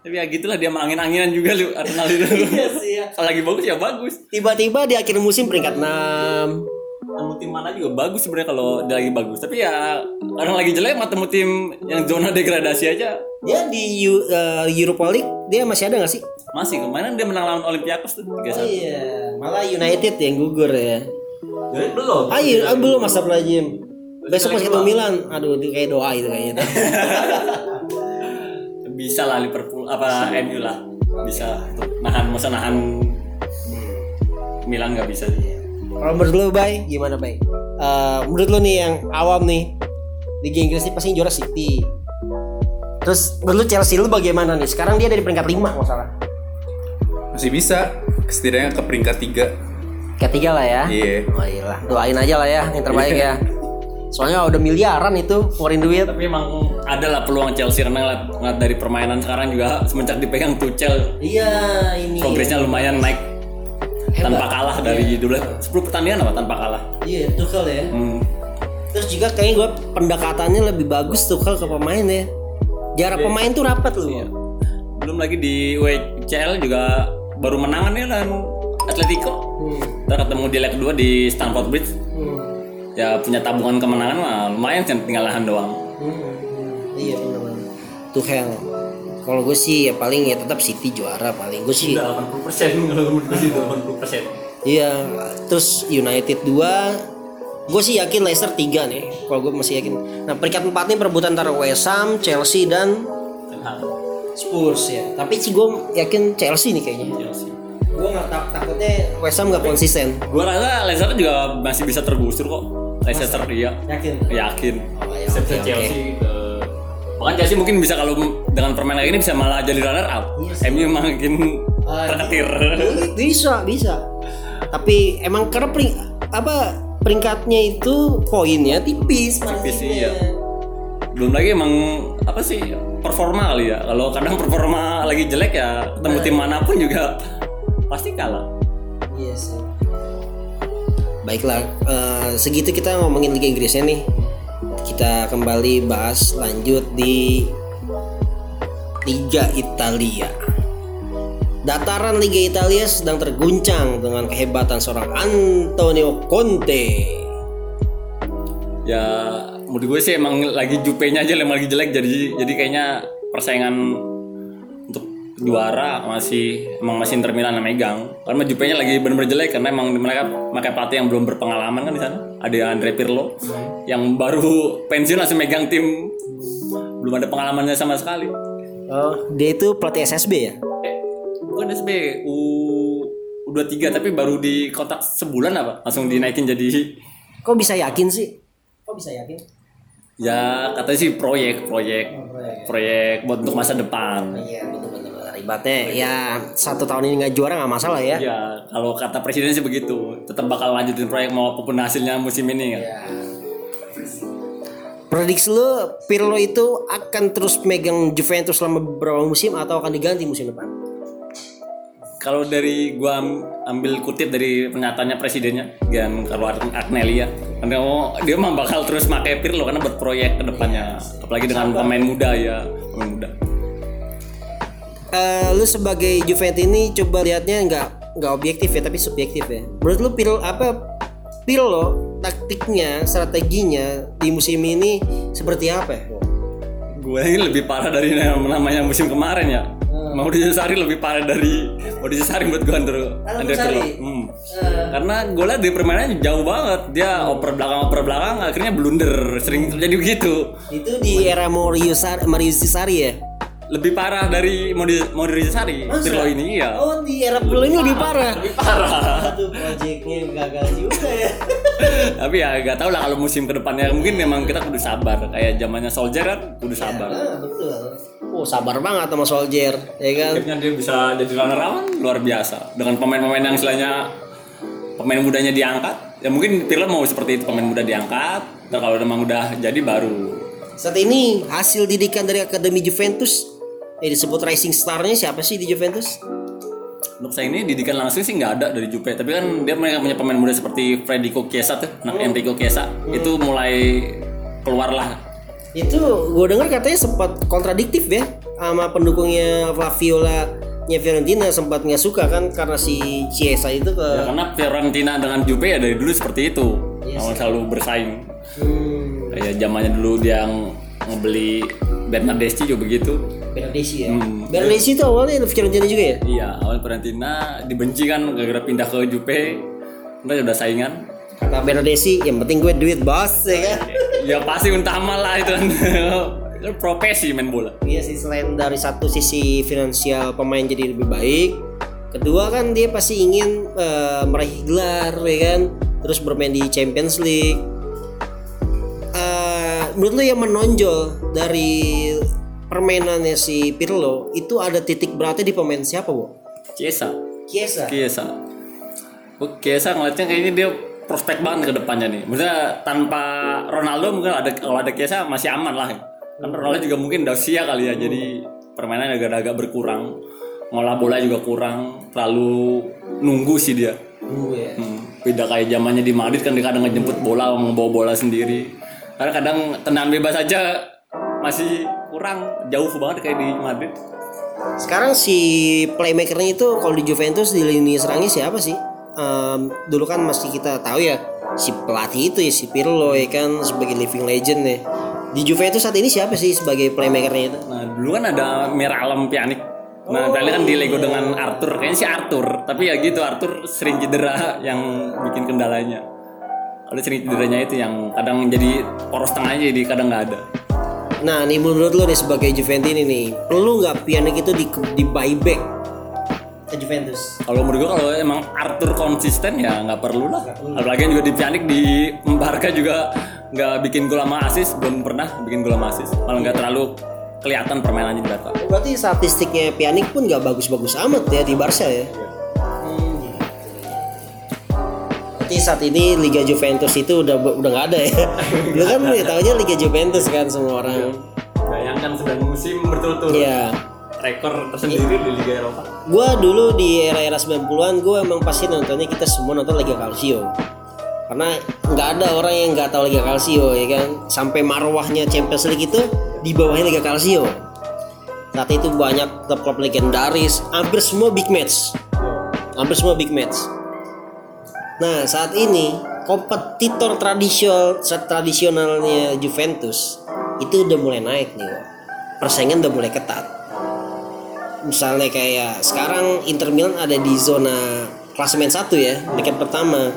tapi ya gitulah dia angin-anginan juga lu Arsenal itu Iya sih ya. kalau lagi bagus ya bagus Tiba-tiba di akhir musim peringkat 6 Temu tim mana juga bagus sebenarnya kalau dia lagi bagus. Tapi ya orang lagi jelek mah temu tim yang zona degradasi aja Ya di eh, Europa League dia masih ada gak sih? masih kemarin dia menang lawan Olympiakos tuh 3-1. Iya, malah United yang gugur ya. Jadi belum. Ayo, ah, belum masa pelajim. Besok masih ketemu Milan. Aduh, itu kayak doa itu kayaknya. Bisa lah Liverpool apa MU lah. Bisa nahan masa nahan Milan nggak bisa sih. Kalau menurut lu, Bay, gimana, Bay? Eh, menurut lu nih yang awam nih, Liga Inggris ini pasti juara City. Terus menurut lu Chelsea lu bagaimana nih? Sekarang dia ada di peringkat 5 nggak salah. Masih bisa, setidaknya ke peringkat 3. Ketiga lah ya. Iya. Oh iya lah, doain aja lah ya yang terbaik ya. Soalnya udah miliaran itu ngeluarin duit. Tapi emang ada lah peluang Chelsea karena ngeliat, ngeliat dari permainan sekarang juga semenjak dipegang Tuchel Iya ini. progresnya lumayan naik tanpa kalah dari dulu 10 pertandingan apa tanpa kalah. Iya Tuchel ya. Hmm. Terus juga kayaknya gue pendekatannya lebih bagus Tuchel ke pemain ya. Jarak pemain tuh rapat loh. Iya. Belum lagi di WCL juga baru menangan ya dan Atletico. Hmm. Ntar ketemu di leg kedua di Stamford Bridge. Hmm. Ya punya tabungan kemenangan mah lumayan sih tinggal lahan doang. Hmm. Iya benar-benar. Tuchel. Kalau gue sih ya paling ya tetap City juara paling gue sih. 80 persen kalau menurut gue sih 80 persen. Iya. Terus United 2 Gue sih yakin Leicester 3 nih Kalau gue masih yakin Nah peringkat 4 nih perebutan antara West Ham, Chelsea dan Spurs ya Tapi sih gue yakin Chelsea nih kayaknya Gue gak tak takutnya West Ham gak konsisten Gue rasa Leicester juga masih bisa tergusur kok. Leicester iya. Yakin? Yakin. Oh, ya, oke. Chelsea eh, Bahkan Chelsea mungkin bisa kalau dengan permainan ini bisa malah jadi runner up. Iya sih. MU makin terketir. Bisa, bisa Tapi emang karena pering, apa peringkatnya itu poinnya tipis Tipis, iya. belum lagi emang apa sih performa kali ya kalau kadang performa lagi jelek ya ketemu tim mana pun juga pasti kalah Iya sih. Baiklah, eh, segitu kita ngomongin Liga Inggrisnya nih. Kita kembali bahas lanjut di Liga Italia. Dataran Liga Italia sedang terguncang dengan kehebatan seorang Antonio Conte. ya menurut gue sih emang lagi Jupe-nya aja yang lagi jelek jadi jadi kayaknya persaingan juara masih emang masih Inter Milan yang megang. Karena Jupe-nya lagi benar-benar jelek karena emang mereka pakai pelatih yang belum berpengalaman kan di sana. Ada Andre Pirlo yang baru pensiun langsung megang tim. Belum ada pengalamannya sama sekali. Oh, dia itu pelatih SSB ya? eh, bukan SB U U23 tapi baru di kotak sebulan apa? Langsung dinaikin jadi Kok bisa yakin sih? Kok bisa yakin? ya katanya sih proyek proyek. Proyek. Buat untuk masa depan. Iya betul-betul ribetnya. Ya satu tahun ini nggak juara nggak masalah ya. Ya, kalau kata presiden sih begitu, tetap bakal lanjutin proyek mau apa pun hasilnya musim ini kan. Prediksi lu Pirlo itu akan terus megang Juventus selama beberapa musim atau akan diganti musim depan? Kalau dari gua am- ambil kutip dari pernyataannya presidennya, Giancarlo Agnelli ya, karena mau- dia mah bakal terus pakai Pirlo karena buat proyek ke depannya, apalagi dengan pemain muda ya, pemain muda. Eh, lu sebagai Juventus ini coba lihatnya nggak nggak objektif ya tapi subjektif ya. Menurut lu Pirlo apa Pirlo taktiknya strateginya di musim ini seperti apa ya? Gue ini lebih parah dari yang namanya musim kemarin ya. Mau Sari lebih parah dari mau Sari buat gue Andre Andre Pirlo. Hmm. Karena gue liat di permainannya jauh banget. Dia oper belakang oper belakang akhirnya blunder, sering terjadi begitu. Itu di era Mourinho Sar Maurizio Sarri ya? Lebih parah dari mau mau Sari Pirlo ini ya. Oh di era Pirlo ini lebih parah. Lebih parah. Aduh proyeknya gagal juga ya. Tapi ya gak tau lah kalau musim ke depannya mungkin memang kita kudu sabar. Kayak zamannya Solskjaer kan kudu sabar. Ah, betul. Oh sabar banget sama Soldier, ya kan? akhirnya dia bisa jadi runner up luar biasa dengan pemain-pemain yang istilahnya pemain mudanya diangkat ya mungkin Pirlo mau seperti itu pemain muda diangkat dan kalau memang udah jadi baru Saat ini hasil didikan dari Akademi Juventus eh disebut Rising Star-nya siapa sih di Juventus? untuk saya ini didikan langsung sih nggak ada dari Juve tapi kan dia mereka punya pemain muda seperti Federico Chiesa tuh anak Enrico Chiesa. Itu mulai keluar lah. Itu gue dengar katanya sempat kontradiktif ya sama pendukungnya Flaviola nya Fiorentina sempat nggak suka kan karena si Chiesa itu ke ya, karena Fiorentina dengan Juve ya dari dulu seperti itu. Awal selalu bersaing. Hmm, kayak zamannya dulu dia yang ngebeli Bernardeschi juga begitu Bernardeschi ya. Hmm. Bernardeschi itu awalnya Fiorentina juga ya? Iya, awal Fiorentina dibenci kan gara-gara pindah ke Juve. Udah udah saingan. Kata Bernardeschi yang penting gue duit bos ya kan? Ya pasti utama lah itu kan. Itu profesi main bola. Iya sih selain dari satu sisi finansial pemain jadi lebih baik, kedua kan dia pasti ingin eh, meraih gelar ya kan, terus bermain di Champions League. Eh, menurut lu yang menonjol dari permainannya si Pirlo itu ada titik beratnya di pemain siapa, Bu? Chiesa. Chiesa. Chiesa. Oh, Chiesa ngeliatnya kayaknya dia prospek banget ke depannya nih. Maksudnya tanpa Ronaldo mungkin ada kalau ada Chiesa masih aman lah. Kan Ronaldo juga mungkin udah usia kali ya. Jadi permainan agak-agak berkurang. Ngolah bola juga kurang. Terlalu nunggu sih dia. Gue ya. Hmm, beda kayak zamannya di Madrid kan dia kadang ngejemput bola membawa bola sendiri karena kadang tendangan bebas aja masih kurang jauh banget kayak di Madrid. Sekarang si playmakernya itu kalau di Juventus di lini serangnya siapa sih? Em, dulu kan masih kita tahu ya si pelatih itu ya si Pirlo ya kan sebagai living legend ya. Di Juventus saat ini siapa sih sebagai playmakernya itu? nah dulu kan ada Miralem Pjanic. Nah Pjanic kan di Lego dengan Arthur. Kayaknya sih Arthur. Tapi ya gitu Arthur sering cedera yang bikin kendalanya. Kalau sering cederanya itu yang kadang jadi poros tengahnya jadi kadang nggak ada Nah nih menurut lo nih sebagai Juventus ini nih, perlu nggak Pjanic itu di, di buyback ke Juventus? Kalau menurut gue kalau emang Arthur konsisten ya nggak perlu lah. Apalagi juga di Pjanic di Barca juga nggak bikin gol sama asis, belum pernah bikin gol sama asis. Malah nggak terlalu kelihatan permainannya di Barca. Berarti statistiknya Pjanic pun nggak bagus-bagus amat ya di Barca ya? Berarti saat ini Liga Juventus itu udah udah nggak ada ya? Lu kan ya tahunya Liga Juventus kan semua orang. Bayangkan sedang musim berturut-turut Iya. rekor tersendiri di Liga Eropa. Gua dulu di era-era 90-an gue emang pasti nontonnya kita semua nonton Liga Calcio. Karena nggak ada orang yang nggak tahu Liga Calcio ya kan. Sampai marwahnya Champions League itu di bawahnya Liga Calcio. saat itu banyak klub-klub legendaris hampir semua big match hampir semua big match nah saat ini kompetitor tradisional tradisionalnya Juventus itu udah mulai naik nih Wak. persaingan udah mulai ketat. Misalnya kayak sekarang Inter Milan ada di zona klasemen satu ya peringkat pertama.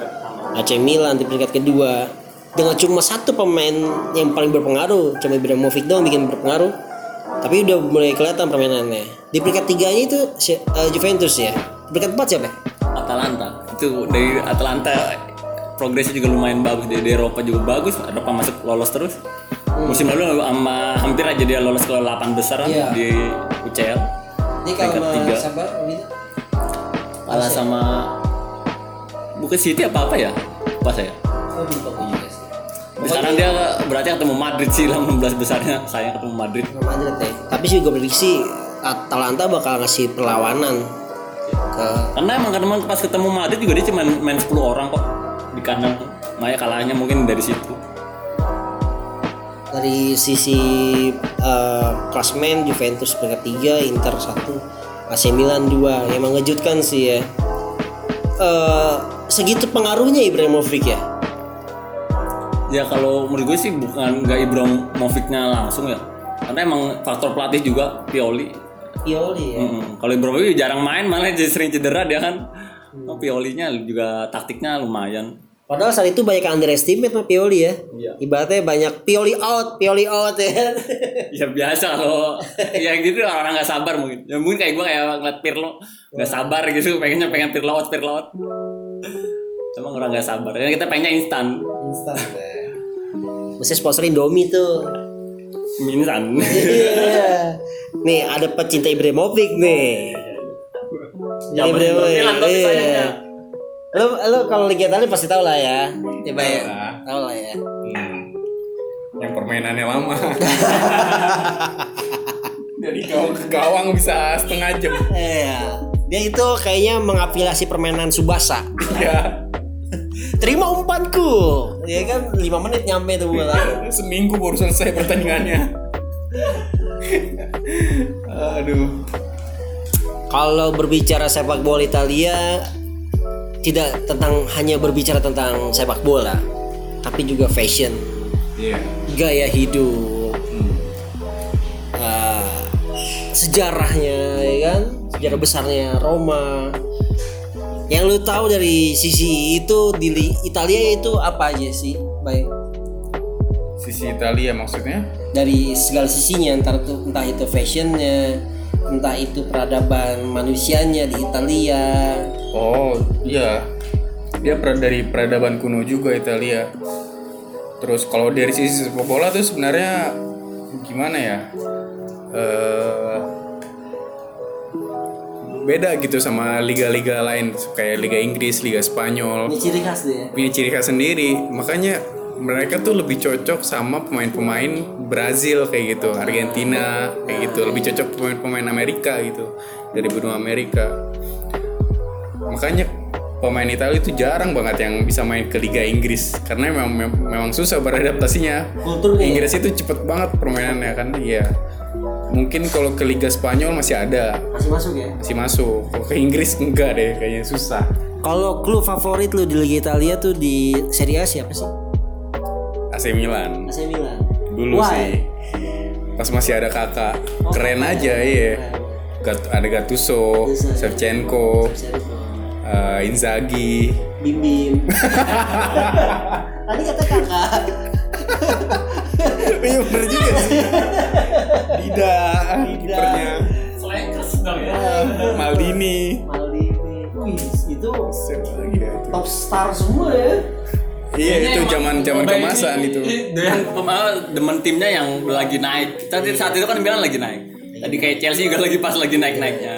AC Milan di peringkat kedua. Dengan cuma satu pemain yang paling berpengaruh cuma Ibrahimovic doang bikin berpengaruh. Tapi udah mulai kelihatan permainannya. Di peringkat tiganya itu eh, Juventus ya. Peringkat empat siapa Atalanta. Itu dari Atalanta progresnya juga lumayan bagus. Di, Eropa juga bagus. Eropa masuk lolos terus. Musim lalu sama hampir aja dia lolos ke 8 besar kan Iya. di UCL ini Peringkat tiga. kalah sama bukan City apa apa ya? Pas ya? Sekarang dia berarti ketemu Madrid sih lah 16 besarnya. Saya ketemu Madrid. Madrid ya. Tapi sih juga prediksi Atalanta bakal ngasih perlawanan ke karena emang karena pas ketemu Madrid juga dia cuma main 10 orang kok di kanan makanya kalahnya mungkin dari situ. Dari sisi eh, klasmen Juventus peringkat 3, Inter 1, AC Milan 2 yang mengejutkan sih ya. Eh, segitu pengaruhnya Ibrahimovic ya. ya kalau menurut gue sih bukan nggak Ibrahimovicnya langsung ya. Karena emang faktor pelatih juga Pioli Pioli ya. Mm-mm. kalau Ibrahimovic jarang main malah jadi sering cedera dia kan Oh, Piolinya juga taktiknya lumayan Padahal saat itu banyak underestimate sama Pioli ya. Iya. Ibaratnya banyak Pioli out, Pioli out ya. ya biasa kalau ya gitu orang nggak sabar mungkin ya mungkin kayak gue kayak ngeliat Pirlo nggak sabar gitu pengennya pengen Pirlo out Pirlo out emang orang nggak sabar ya kita pengennya instan Instan ya. Mesti sponsor Indomie tuh. Instan Iya. nih ada pecinta Ibrahimovic nih. Zaman Ibrahimovic. Iya. Lo lo kalau Liga Italia pasti tahu lah ya. Coba ya. Lah. Tahu lah ya. Hmm. Yang permainannya lama. Dari gawang ke gawang bisa setengah jam. Iya. Dia itu kayaknya mengaplikasi permainan Subasa. Ya, Terima umpanku. Ya kan 5 menit nyampe tuh bola. seminggu baru selesai pertandingannya. Aduh. Kalau berbicara sepak bola Italia tidak tentang hanya berbicara tentang sepak bola, tapi juga fashion, Iya. gaya hidup, eh, sejarahnya, ya kan, sejarah besarnya Roma. Yang lu tahu dari sisi itu di Li- Italia itu apa aja sih, baik Sisi Italia maksudnya? dari segala sisinya, entah itu entah itu fashionnya, entah itu peradaban manusianya di Italia. Oh, iya. Dia dari peradaban kuno juga Italia. Terus kalau dari sisi sepak bola tuh sebenarnya gimana ya? Eh beda gitu sama liga-liga lain kayak Liga Inggris, Liga Spanyol. Ini ciri khas deh. punya ciri khas sendiri makanya mereka tuh lebih cocok sama pemain-pemain Brazil kayak gitu Argentina kayak gitu lebih cocok pemain-pemain Amerika gitu dari benua Amerika makanya pemain Italia itu jarang banget yang bisa main ke Liga Inggris karena memang mem- memang susah beradaptasinya Kulturnya ya? Inggris itu cepet banget permainannya kan iya mungkin kalau ke Liga Spanyol masih ada Masih masuk ya? masih masuk kalau ke Inggris enggak deh kayaknya susah Kalau klub favorit lu di Liga Italia tuh di Serie A siapa sih? AC Milan AC Milan. dulu Why? sih pas masih ada kakak keren aja iya Gat, ada Gattuso, Gattuso. Shevchenko, eh, Inzaghi, Bim Bim. Tadi kata kakak. iya bener juga sih. Dida, kipernya, Slackers dong ya Maldini, Maldini. Wih, itu ya itu? top star semua ya. Iya itu zaman zaman kemasan itu. yang pemain demen timnya yang lagi naik tadi saat itu kan bilang lagi naik tadi kayak Chelsea juga lagi pas lagi naik naiknya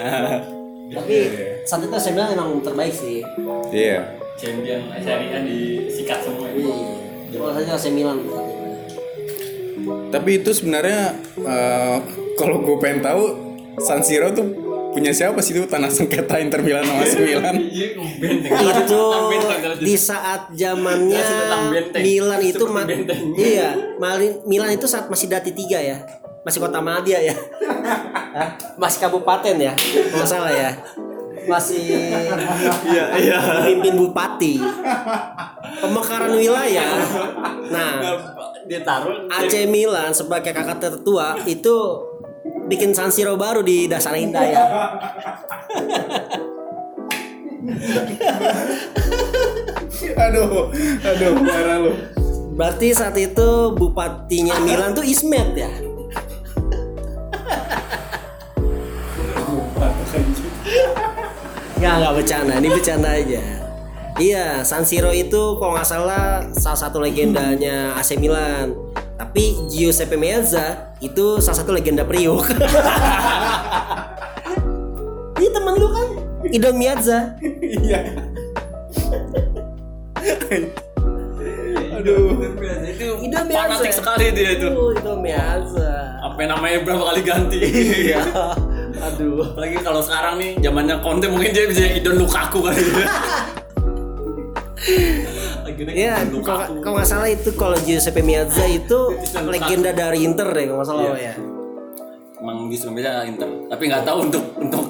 Tapi saat itu AC Milan emang terbaik sih. Iya. champion A disikat semua Iya. Cuma saja AC Milan. Tapi itu sebenarnya eh, kalau gue pengen tahu San Siro tuh punya siapa sih itu tanah sengketa Inter Milan sama AC Milan? Iya, itu di saat zamannya. Milan itu ma- iya Malin- Milan itu saat masih dati tiga ya. Masih kota Madia ya. Hah? masih kabupaten ya? Nggak salah ya. Masih Iya, iya. pimpin bupati. Pemekaran wilayah. Nah Dia taruh AC Milan sebagai kakak tertua itu bikin San Siro baru di Dasar Indah ya. Aduh aduh parah lu. Berarti saat itu bupatinya Milan tuh Ismet ya? Nggak, nggak bercanda, ini bercanda aja. Iya, San Siro itu kalau nggak salah salah satu legendanya AC Milan. Tapi Giuseppe Meazza itu salah satu legenda Priok. Ini temen lu kan, Idon Miazza. iya aduh itu Idon fanatik sekali dia itu. Idon Miazza. Apa namanya berapa kali ganti? Iya. Aduh. Apalagi kalau sekarang nih zamannya Conte mungkin dia bisa idon Lukaku kali. Iya, kalau nggak salah itu kalau Giuseppe Meazza itu legenda dari Inter deh kalau nggak salah ya. Emang di Surabaya Inter. Tapi nggak tahu untuk untuk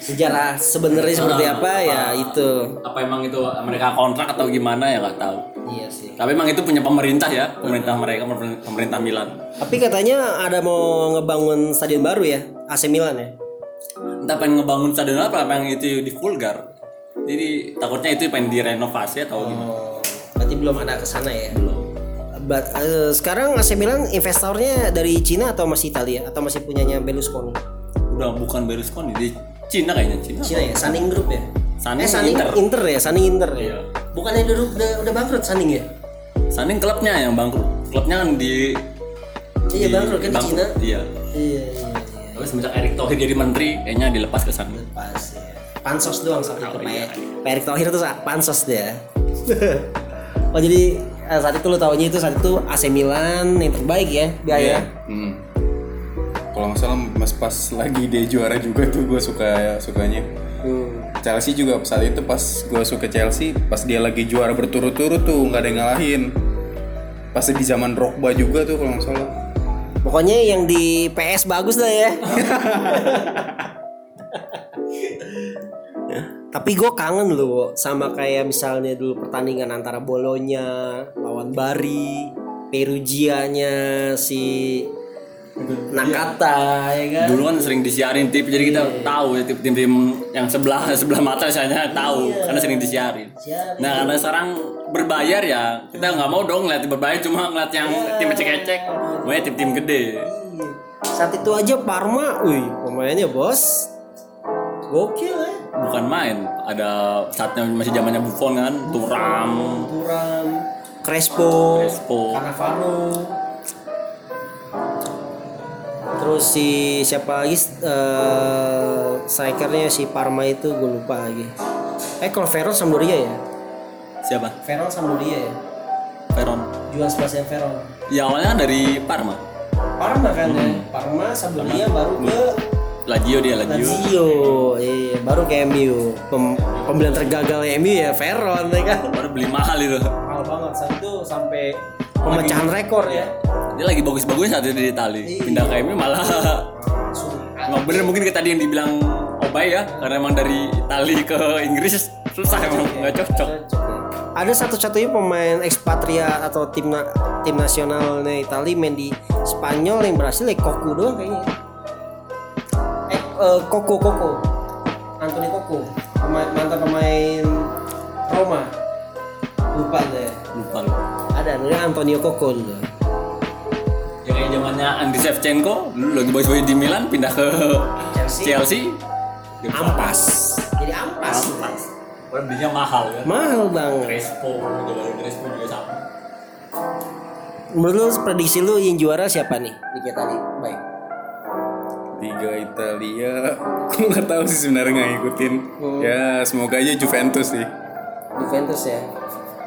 Sejarah sebenarnya seperti Ah, apa ya apa- itu. apa emang itu mereka kontrak atau gimana ya nggak tahu. Iya sih. Tapi emang itu punya pemerintah ya, pemerintah mereka, pemerintah Milan. Tapi katanya ada mau ngebangun stadion baru ya, AC Milan ya. Entah pengen ngebangun stadion apa, apa yang itu di vulgar. Jadi takutnya itu pengen direnovasi atau gimana. Oh, berarti belum ada ke sana ya. Belum. But, eh, sekarang AC Milan investornya dari Cina atau masih Italia atau masih punyanya Berlusconi? Udah bukan Berlusconi di Cina kayaknya Cina. Cina ya, Sunning Group ya. Sunning eh, Sunning Inter. Inter. ya, Sunning Inter ya. Iya. Bukannya dulu udah, udah bangkrut Sunning ya? Sunning klubnya yang bangkrut. Klubnya kan di Iya bangkrut kan di. Cina. Iya. Iya, iya, iya. Tapi semenjak Erick Thohir jadi menteri, kayaknya dilepas ke sana. Pas ya. Pansos doang saat itu Oh, iya. Pak Erick Thohir tuh sa- pansos dia. oh jadi eh, saat itu lu taunya itu saat itu AC Milan yang terbaik ya biaya. Hmm. Kalau nggak salah mas pas lagi dia juara juga tuh gue suka sukanya. Hmm. Chelsea juga saat itu pas gue suka Chelsea pas dia lagi juara berturut-turut tuh nggak ada yang ngalahin. Pas di zaman Drogba juga tuh kalau nggak salah. Pokoknya yang di PS bagus lah ya. Tapi gue kangen loh sama kayak misalnya dulu pertandingan antara Bolonya lawan Bari, Perugianya si Nakata ya kan. Dulu kan sering disiarin tip, jadi kita tahu ya tip tim-tim yang sebelah sebelah mata saya tahu karena sering disiarin. Siarin. Nah karena sekarang berbayar ya kita nggak mau dong ngeliat berbayar cuma ngeliat yang tim ecek-ecek, maunya tim-tim gede. Iya. Saat itu aja Parma, wih pemainnya bos, gokil ya. Bukan main, ada saatnya masih zamannya Buffon kan, Turam, Turam, Crespo, Crespo. Cannavaro. Terus si siapa lagi eh strikernya si Parma itu gue lupa lagi. Eh kalau Veron Sampdoria ya? siapa? Veron Sampdoria ya? Veron. Jual Sebastian Veron. Ya awalnya kan dari Parma, Parma kan ya? Parma Sampdoria baru ke Lazio dia Lazio. Lazio. Iya, baru ke MU. Pem- pembelian tergagal MU ya Veron ya kan? Baru beli mahal itu. Mahal banget saat itu sampai pemecahan rekor ya. Dia lagi bagus-bagusnya saat itu di Itali. Pindah ke MU malah Emang bener mungkin kayak tadi yang dibilang Obay ya Karena emang dari Itali ke Inggris Susah emang nggak cocok Ada satu-satunya pemain ekspatriat atau tim na- tim nasionalnya Italia main di Spanyol yang berhasil ya Koku doang kayaknya. Eh, Koko Koko. Anthony Koko. Pemain, mantan pemain Roma. Lupa deh. Lupa lu Ada namanya Antonio Koko dulu. Ya kayak zamannya Andriy Shevchenko Dulu lagi bagus-bagus di Milan Pindah ke Chelsea. Chelsea Dia Ampas. Jadi ampas. Ampas Padahal belinya mahal kan Mahal bang. Crespo Juga Crespo juga sama Menurut lu prediksi lu yang juara siapa nih di kita tadi? Baik. Liga Italia, aku nggak tahu sih sebenarnya nggak ngikutin. Ya semoga aja Juventus sih. Juventus ya.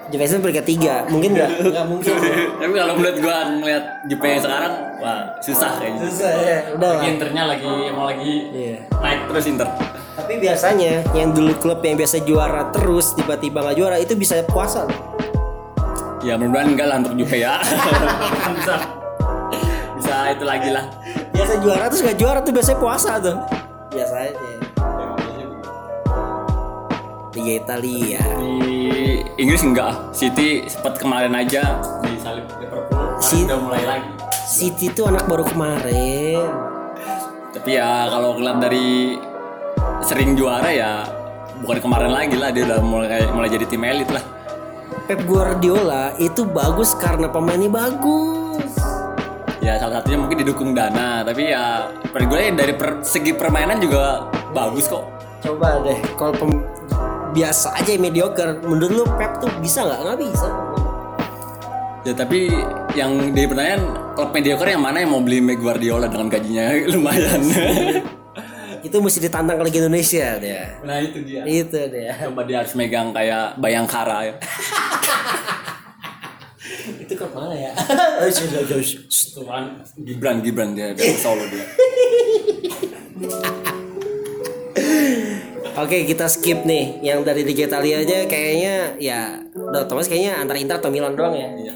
Juventus peringkat tiga. Mungkin nggak? Nggak mungkin. Tapi kalau melihat gua ngeliat Juve yang sekarang Wah susah kayaknya Susah ya. Udah lah. Lagi Internya lagi Emang lagi Iya. Naik terus Inter Tapi biasanya yang dulu klub yang biasa juara terus tiba-tiba nggak juara itu bisa puasa. loh. Ya mudah-mudahan enggak lah untuk Juve ya bisa itu lagi lah. Biasa juara terus nggak juara tuh biasanya puasa tuh. Biasanya Liga Italia. Di Inggris enggak, City sempat kemarin aja. Di salib Liverpool. Si- udah mulai lagi. City tuh anak baru kemarin. Tapi ya kalau kelihatan dari sering juara ya bukan kemarin lagi lah. Dia udah mulai mulai jadi tim elit lah. Pep Guardiola itu bagus karena pemainnya bagus Ya salah satunya mungkin didukung dana, tapi ya menurut gue dari per- segi permainan juga bagus kok. coba deh kalau pem- biasa aja mediocre menurut lu Pep tuh bisa nggak nggak bisa Ya tapi yang di pertanyaan klub mediocre yang mana yang mau beli Meg Guardiola dengan gajinya lumayan. itu mesti ditantang Liga Indonesia dia nah itu dia. itu dia Coba dia harus megang kayak Bayangkara ya. itu ke mana ya Tuhan Gibran Gibran dia dari Solo dia. Oke kita skip nih yang dari Liga Italia aja kayaknya ya udah otomatis kayaknya antara Inter atau Milan doang ya. Iya.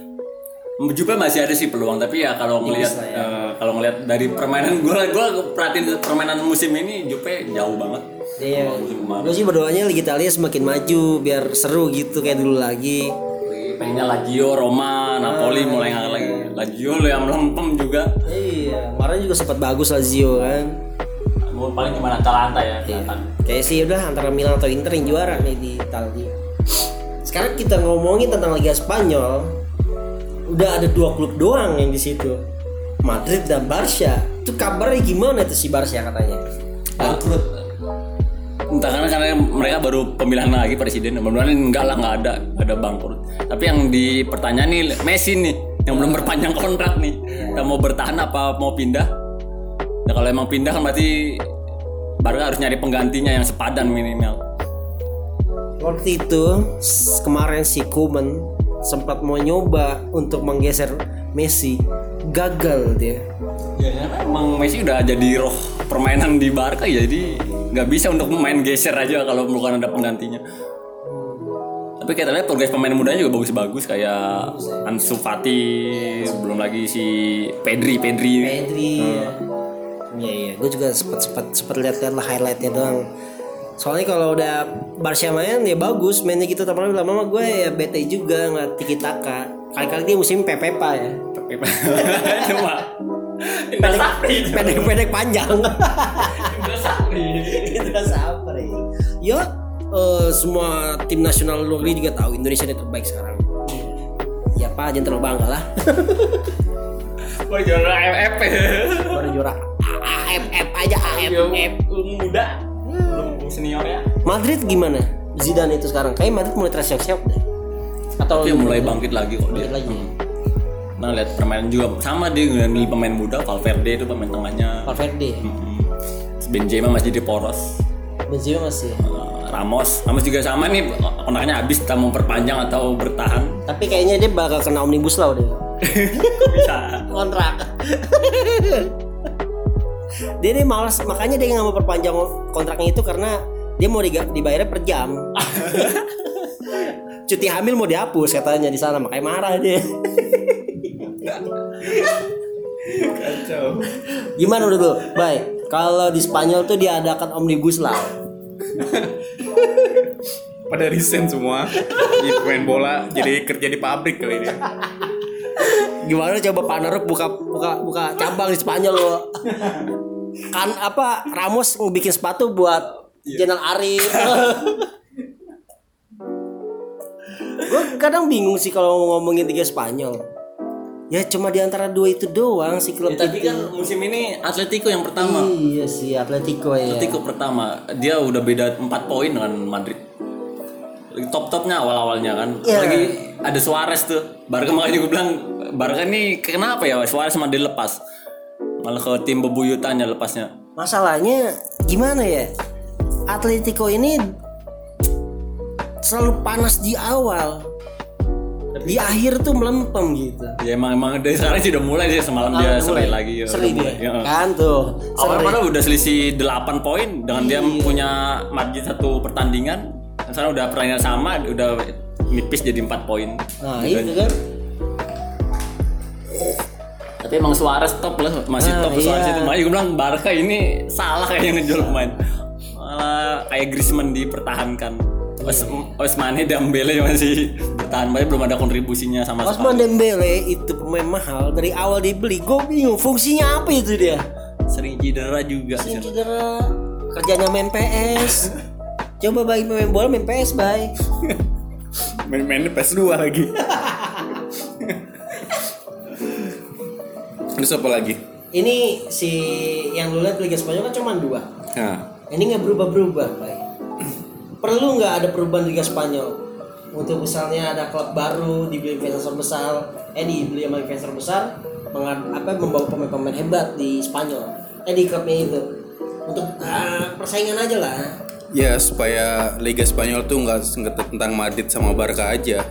Jupe masih ada sih peluang tapi ya kalau ngelihat ya. eh, kalau ngelihat dari permainan gue gue perhatiin permainan musim ini Jupe jauh banget. Iya. Kalau musim kemarin. Gue sih berdoanya Liga Italia semakin maju biar seru gitu kayak dulu lagi. Pengennya Lazio, Roma, Napoli mulai ngangkat lagi. Lazio yang melempem juga. Iya. Kemarin juga sempat bagus Lazio kan. Mau paling cuma Atalanta ya. kelihatan. Kayak sih udah antara Milan atau Inter yang juara nih di Italia. Sekarang kita ngomongin tentang Liga Spanyol. Udah ada dua klub doang yang di situ. Madrid dan Barca. Itu kabarnya gimana itu si Barca katanya? Bangkrut. Entah karena karena mereka baru pemilihan lagi presiden. Mudah-mudahan enggak lah enggak ada ada bangkrut. Tapi yang dipertanyaan nih Messi nih yang belum berpanjang kontrak nih. Kita mau bertahan apa mau pindah? Nah, kalau emang pindah kan berarti Barca harus nyari penggantinya yang sepadan minimal. Waktu itu kemarin si Kuman sempat mau nyoba untuk menggeser Messi, gagal dia. Ya, karena emang Messi udah jadi roh permainan di Barca ya, jadi nggak bisa untuk main geser aja kalau bukan ada penggantinya. Tapi kita lihat progres pemain mudanya juga bagus-bagus kayak Ansu Fati, belum lagi si Pedri, Pedri. Pedri. ya. Iya iya, gue juga sempat sempat sempat lihat-lihat lah highlightnya doang. Soalnya kalau udah Barca main ya bagus mainnya gitu tapi lama-lama gue ya bete juga ngeliat Tiki Taka. Kali-kali dia musim PPP ya. Cuma Indra Sapri. Pendek-pendek panjang. Indra Sapri. Indra Sapri. Ya eh, semua tim nasional luar negeri juga tahu Indonesia ini terbaik sekarang. Ya Pak, jangan terlalu bangga lah. Wah juara AFF. Baru juara AFF aja AFF. Muda. Belum senior ya. Madrid gimana? Zidane itu sekarang kayak Madrid mulai tersiap-siap deh. Atau Tapi mulai bangkit lagi kok dia. Lagi. Hmm. Nah lihat permainan juga sama dia ngambil pemain muda Valverde itu pemain tengahnya. Valverde, Hmm. Benzema masih di poros. Benzema masih. Uh, Ramos, Ramos juga sama nih kontraknya habis kita mau perpanjang atau bertahan. Tapi kayaknya dia bakal kena omnibus law deh. Bisa. Kontrak. dia nih malas makanya dia nggak mau perpanjang kontraknya itu karena dia mau dibayarnya per jam. Cuti hamil mau dihapus katanya di sana makanya marah dia. Kacau. Gimana menurut lu? Baik, kalau di Spanyol tuh diadakan omnibus law. Pada resign semua. Jadi pemain bola jadi kerja di pabrik kali dia. Gimana coba Pak Narup buka buka buka cabang di Spanyol lo. Kan apa Ramos bikin sepatu buat Jenal Arif. gue kadang bingung sih kalau ngomongin tiga Spanyol. Ya cuma di antara dua itu doang sih klub tapi itu. kan musim ini Atletico yang pertama. Iya sih Atletico ya. Atletico pertama, dia udah beda 4 poin dengan Madrid. Lagi top-topnya awal-awalnya kan. Iya. Lagi ada Suarez tuh. Barca makanya gue bilang Barca ini kenapa ya Suarez sama dilepas. Malah ke tim bebuyutannya lepasnya. Masalahnya gimana ya? Atletico ini selalu panas di awal. Di akhir tuh melempem gitu. Ya emang emang dari sekarang sih udah mulai sih semalam dia seri lagi. ya, Seri dia. Ya. Kan tuh. Padahal udah selisih 8 poin dengan dia Iya. punya margin satu pertandingan. Dan sekarang udah pertandingan sama, udah nipis jadi 4 poin. Nah, itu kan. Tapi emang Suarez top lah, masih Ah, top Suarez iya. itu. Makanya gue bilang Barca ini salah kayaknya ngejual pemain. Malah kayak Griezmann dipertahankan. Os Osmane Dembele masih bertahan banget belum ada kontribusinya sama Osman sekali. Dembele itu pemain mahal dari awal dibeli. Gue bingung fungsinya apa itu dia. Sering cedera juga. Sering cedera, kerjanya main PS. Coba bagi pemain bola main PS, bye. Main-mainnya PS2 lagi. Terus apa lagi? Ini si yang lu lihat Liga Spanyol kan cuma dua. Nah, Ini nggak berubah-berubah, Pak. Perlu nggak ada perubahan Liga Spanyol? Untuk misalnya ada klub baru dibeli investor besar, eh dibeli sama investor besar, mengad- apa membawa pemain-pemain hebat di Spanyol, eh di klubnya itu. Untuk ah, persaingan aja lah. ya supaya Liga Spanyol tuh nggak tentang Madrid sama Barca aja.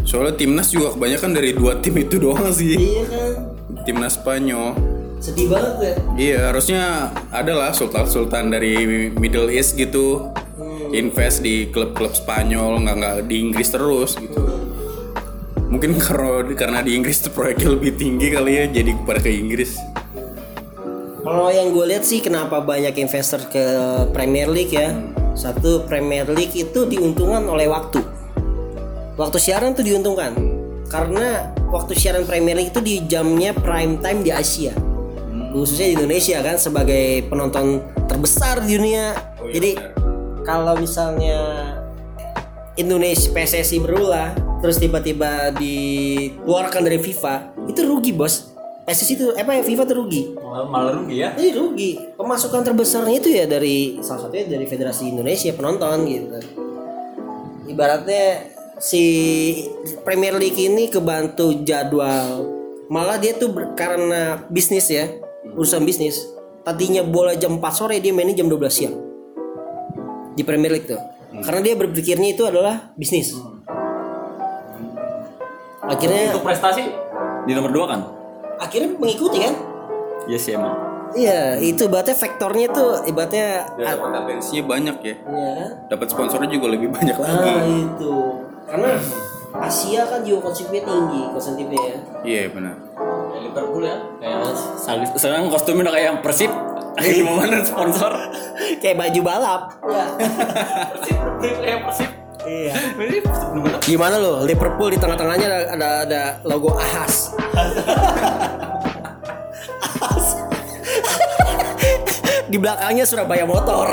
Soalnya timnas juga kebanyakan dari dua tim itu doang sih. Iya kan? Timnas Spanyol. Sedih banget ya. Iya harusnya ada lah sultan-sultan dari Middle East gitu invest di klub-klub Spanyol nggak nggak di Inggris terus gitu. Mungkin karena karena di Inggris tuh proyeknya lebih tinggi kali ya jadi pada ke Inggris. Kalau yang gue lihat sih kenapa banyak investor ke Premier League ya. Satu Premier League itu diuntungkan oleh waktu. Waktu siaran tuh diuntungkan. Karena waktu siaran Premier League itu di jamnya prime time di Asia. Khususnya di Indonesia kan sebagai penonton terbesar di dunia. Jadi kalau misalnya Indonesia PSSI berulah terus tiba-tiba dikeluarkan dari FIFA, itu rugi, Bos. PSSI itu apa ya FIFA tuh rugi. Malah, malah rugi ya. Ini rugi. Pemasukan terbesarnya itu ya dari salah satunya dari Federasi Indonesia penonton gitu. Ibaratnya si Premier League ini kebantu jadwal. Malah dia tuh ber- karena bisnis ya, urusan bisnis. Tadinya bola jam 4 sore dia mainnya jam 12 siang. Di Premier League tuh. Karena dia berpikirnya itu adalah bisnis. Akhirnya Untuk prestasi di nomor dua kan? akhirnya mengikuti kan? Iya sih emang. Iya, itu ibaratnya faktornya tuh ibaratnya Ya, dapat atensinya banyak ya. Iya? Dapat sponsornya juga lebih banyak lagi. Nah itu Karena Asia kan juga konsumsinya tinggi Konsumtifnya ya Iya benar. Liverpool ya. Kayak. Sekarang kostumnya udah kayak yang Persib. Di mana sponsor? Kayak baju balap. Ya. Persib kayak Persib. Iya. Ini bener-bener. Gimana lo? Liverpool di tengah-tengahnya ada, ada, ada logo Ahas. Ahas. Di belakangnya Surabaya Motor.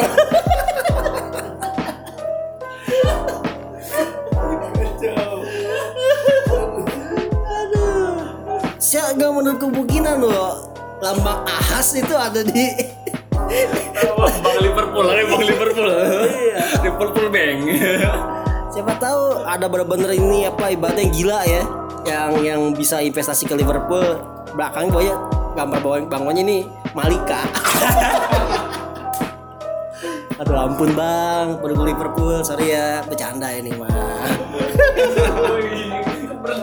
Gak menurut kemungkinan lo Lambang Ahas itu ada di Bang Liverpool, ada Bang Liverpool. Liverpool Bang. Siapa tahu ada bener-bener ini apa ibaratnya yang gila ya yang yang bisa investasi ke Liverpool belakang banyak gambar bawah bangunnya ini Malika. Aduh ampun bang, pendukung Liverpool, sorry ya, bercanda ini mah.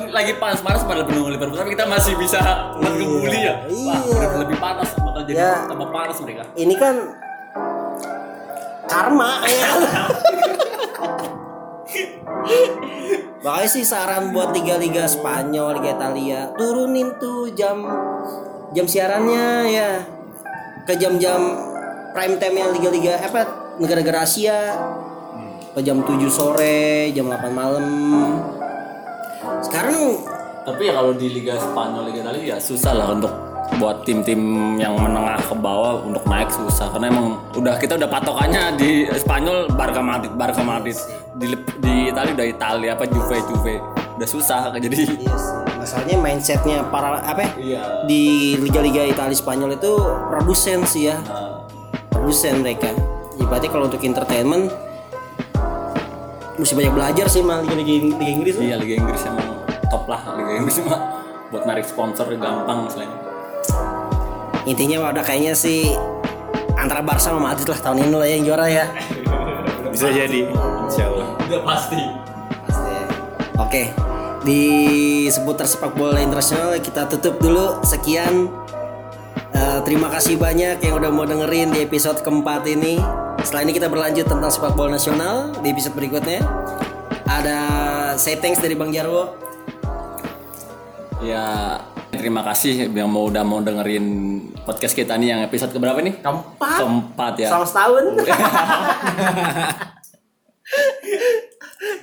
Lagi panas-panas pada pendukung Liverpool tapi kita masih bisa buat ngebully ya. Wah, Iya. udah lebih panas bakal jadi Ya. tambah panas mereka. Ini kan karma ya. Makanya sih saran buat liga-liga Spanyol, Liga Italia, turunin tuh jam jam siarannya ya ke jam-jam prime time yang liga-liga apa negara-negara Asia ke jam 7 sore, jam 8 malam. Sekarang Tapi ya kalau di Liga Spanyol, Liga Italia ya susah lah untuk buat tim-tim yang menengah ke bawah untuk naik susah. Karena emang udah kita udah patokannya di Spanyol Barca Madrid, Barca Madrid. Di di Italia udah Italia apa Juve Juve. Udah susah jadi Iya sih. Masalahnya mindsetnya para apa ya? iya. Di liga-liga Italia Spanyol itu produsen sih ya. Nah, produsen mereka. Ibaratnya kalau untuk entertainment mesti banyak belajar sih mal liga-liga Liga Inggris iya Liga Inggris emang top lah Liga Inggris mah buat narik sponsor gampang selain intinya udah kayaknya sih antara Barca sama Madrid lah tahun ini lah yang juara ya Bisa jadi. Insya Allah. udah pasti Pasti. oke di seputar sepak bola internasional kita tutup dulu sekian Eh, terima kasih banyak yang udah mau dengerin di episode keempat ini. Setelah ini kita berlanjut tentang sepak bola nasional di episode berikutnya. Ada say thanks dari Bang Jarwo. ya terima kasih yang mau udah mau dengerin podcast kita nih yang episode keberapa nih? Keempat. Keempat ya. Selama setahun.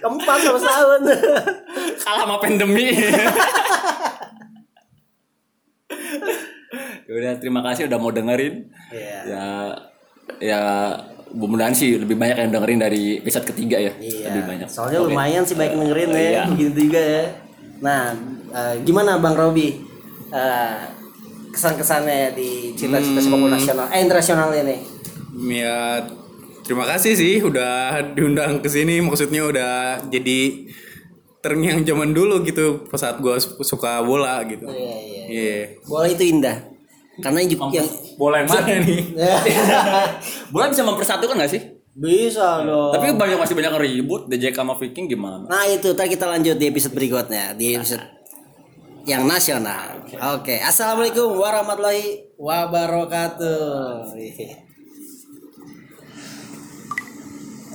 Keempat selama setahun. Kalah sama pandemi. Ya udah terima kasih udah mau dengerin. Iya. Ya ya mudah-mudahan sih lebih banyak yang dengerin dari episode ketiga ya. Iya. Lebih banyak. Soalnya Oke. lumayan sih baik dengerin ya, Iya. begitu juga ya. Nah, eh, gimana Bang Robi? Eh, kesan-kesannya di cita-cita sepak bola nasional, eh internasional ini? Ya terima kasih sih udah diundang ke sini maksudnya udah jadi terngiang zaman dulu gitu pas saat gua su- suka bola gitu. Iya, iya. Iya. Bola itu indah. Karena juga yang Bola yang mana nih? Bola bisa mempersatukan gak sih? bisa dong. Tapi banyak masih banyak yang ribut DJK sama Viking gimana? Nah itu, ntar kita lanjut di episode berikutnya di episode yang nasional. Oke, assalamualaikum warahmatullahi wabarakatuh.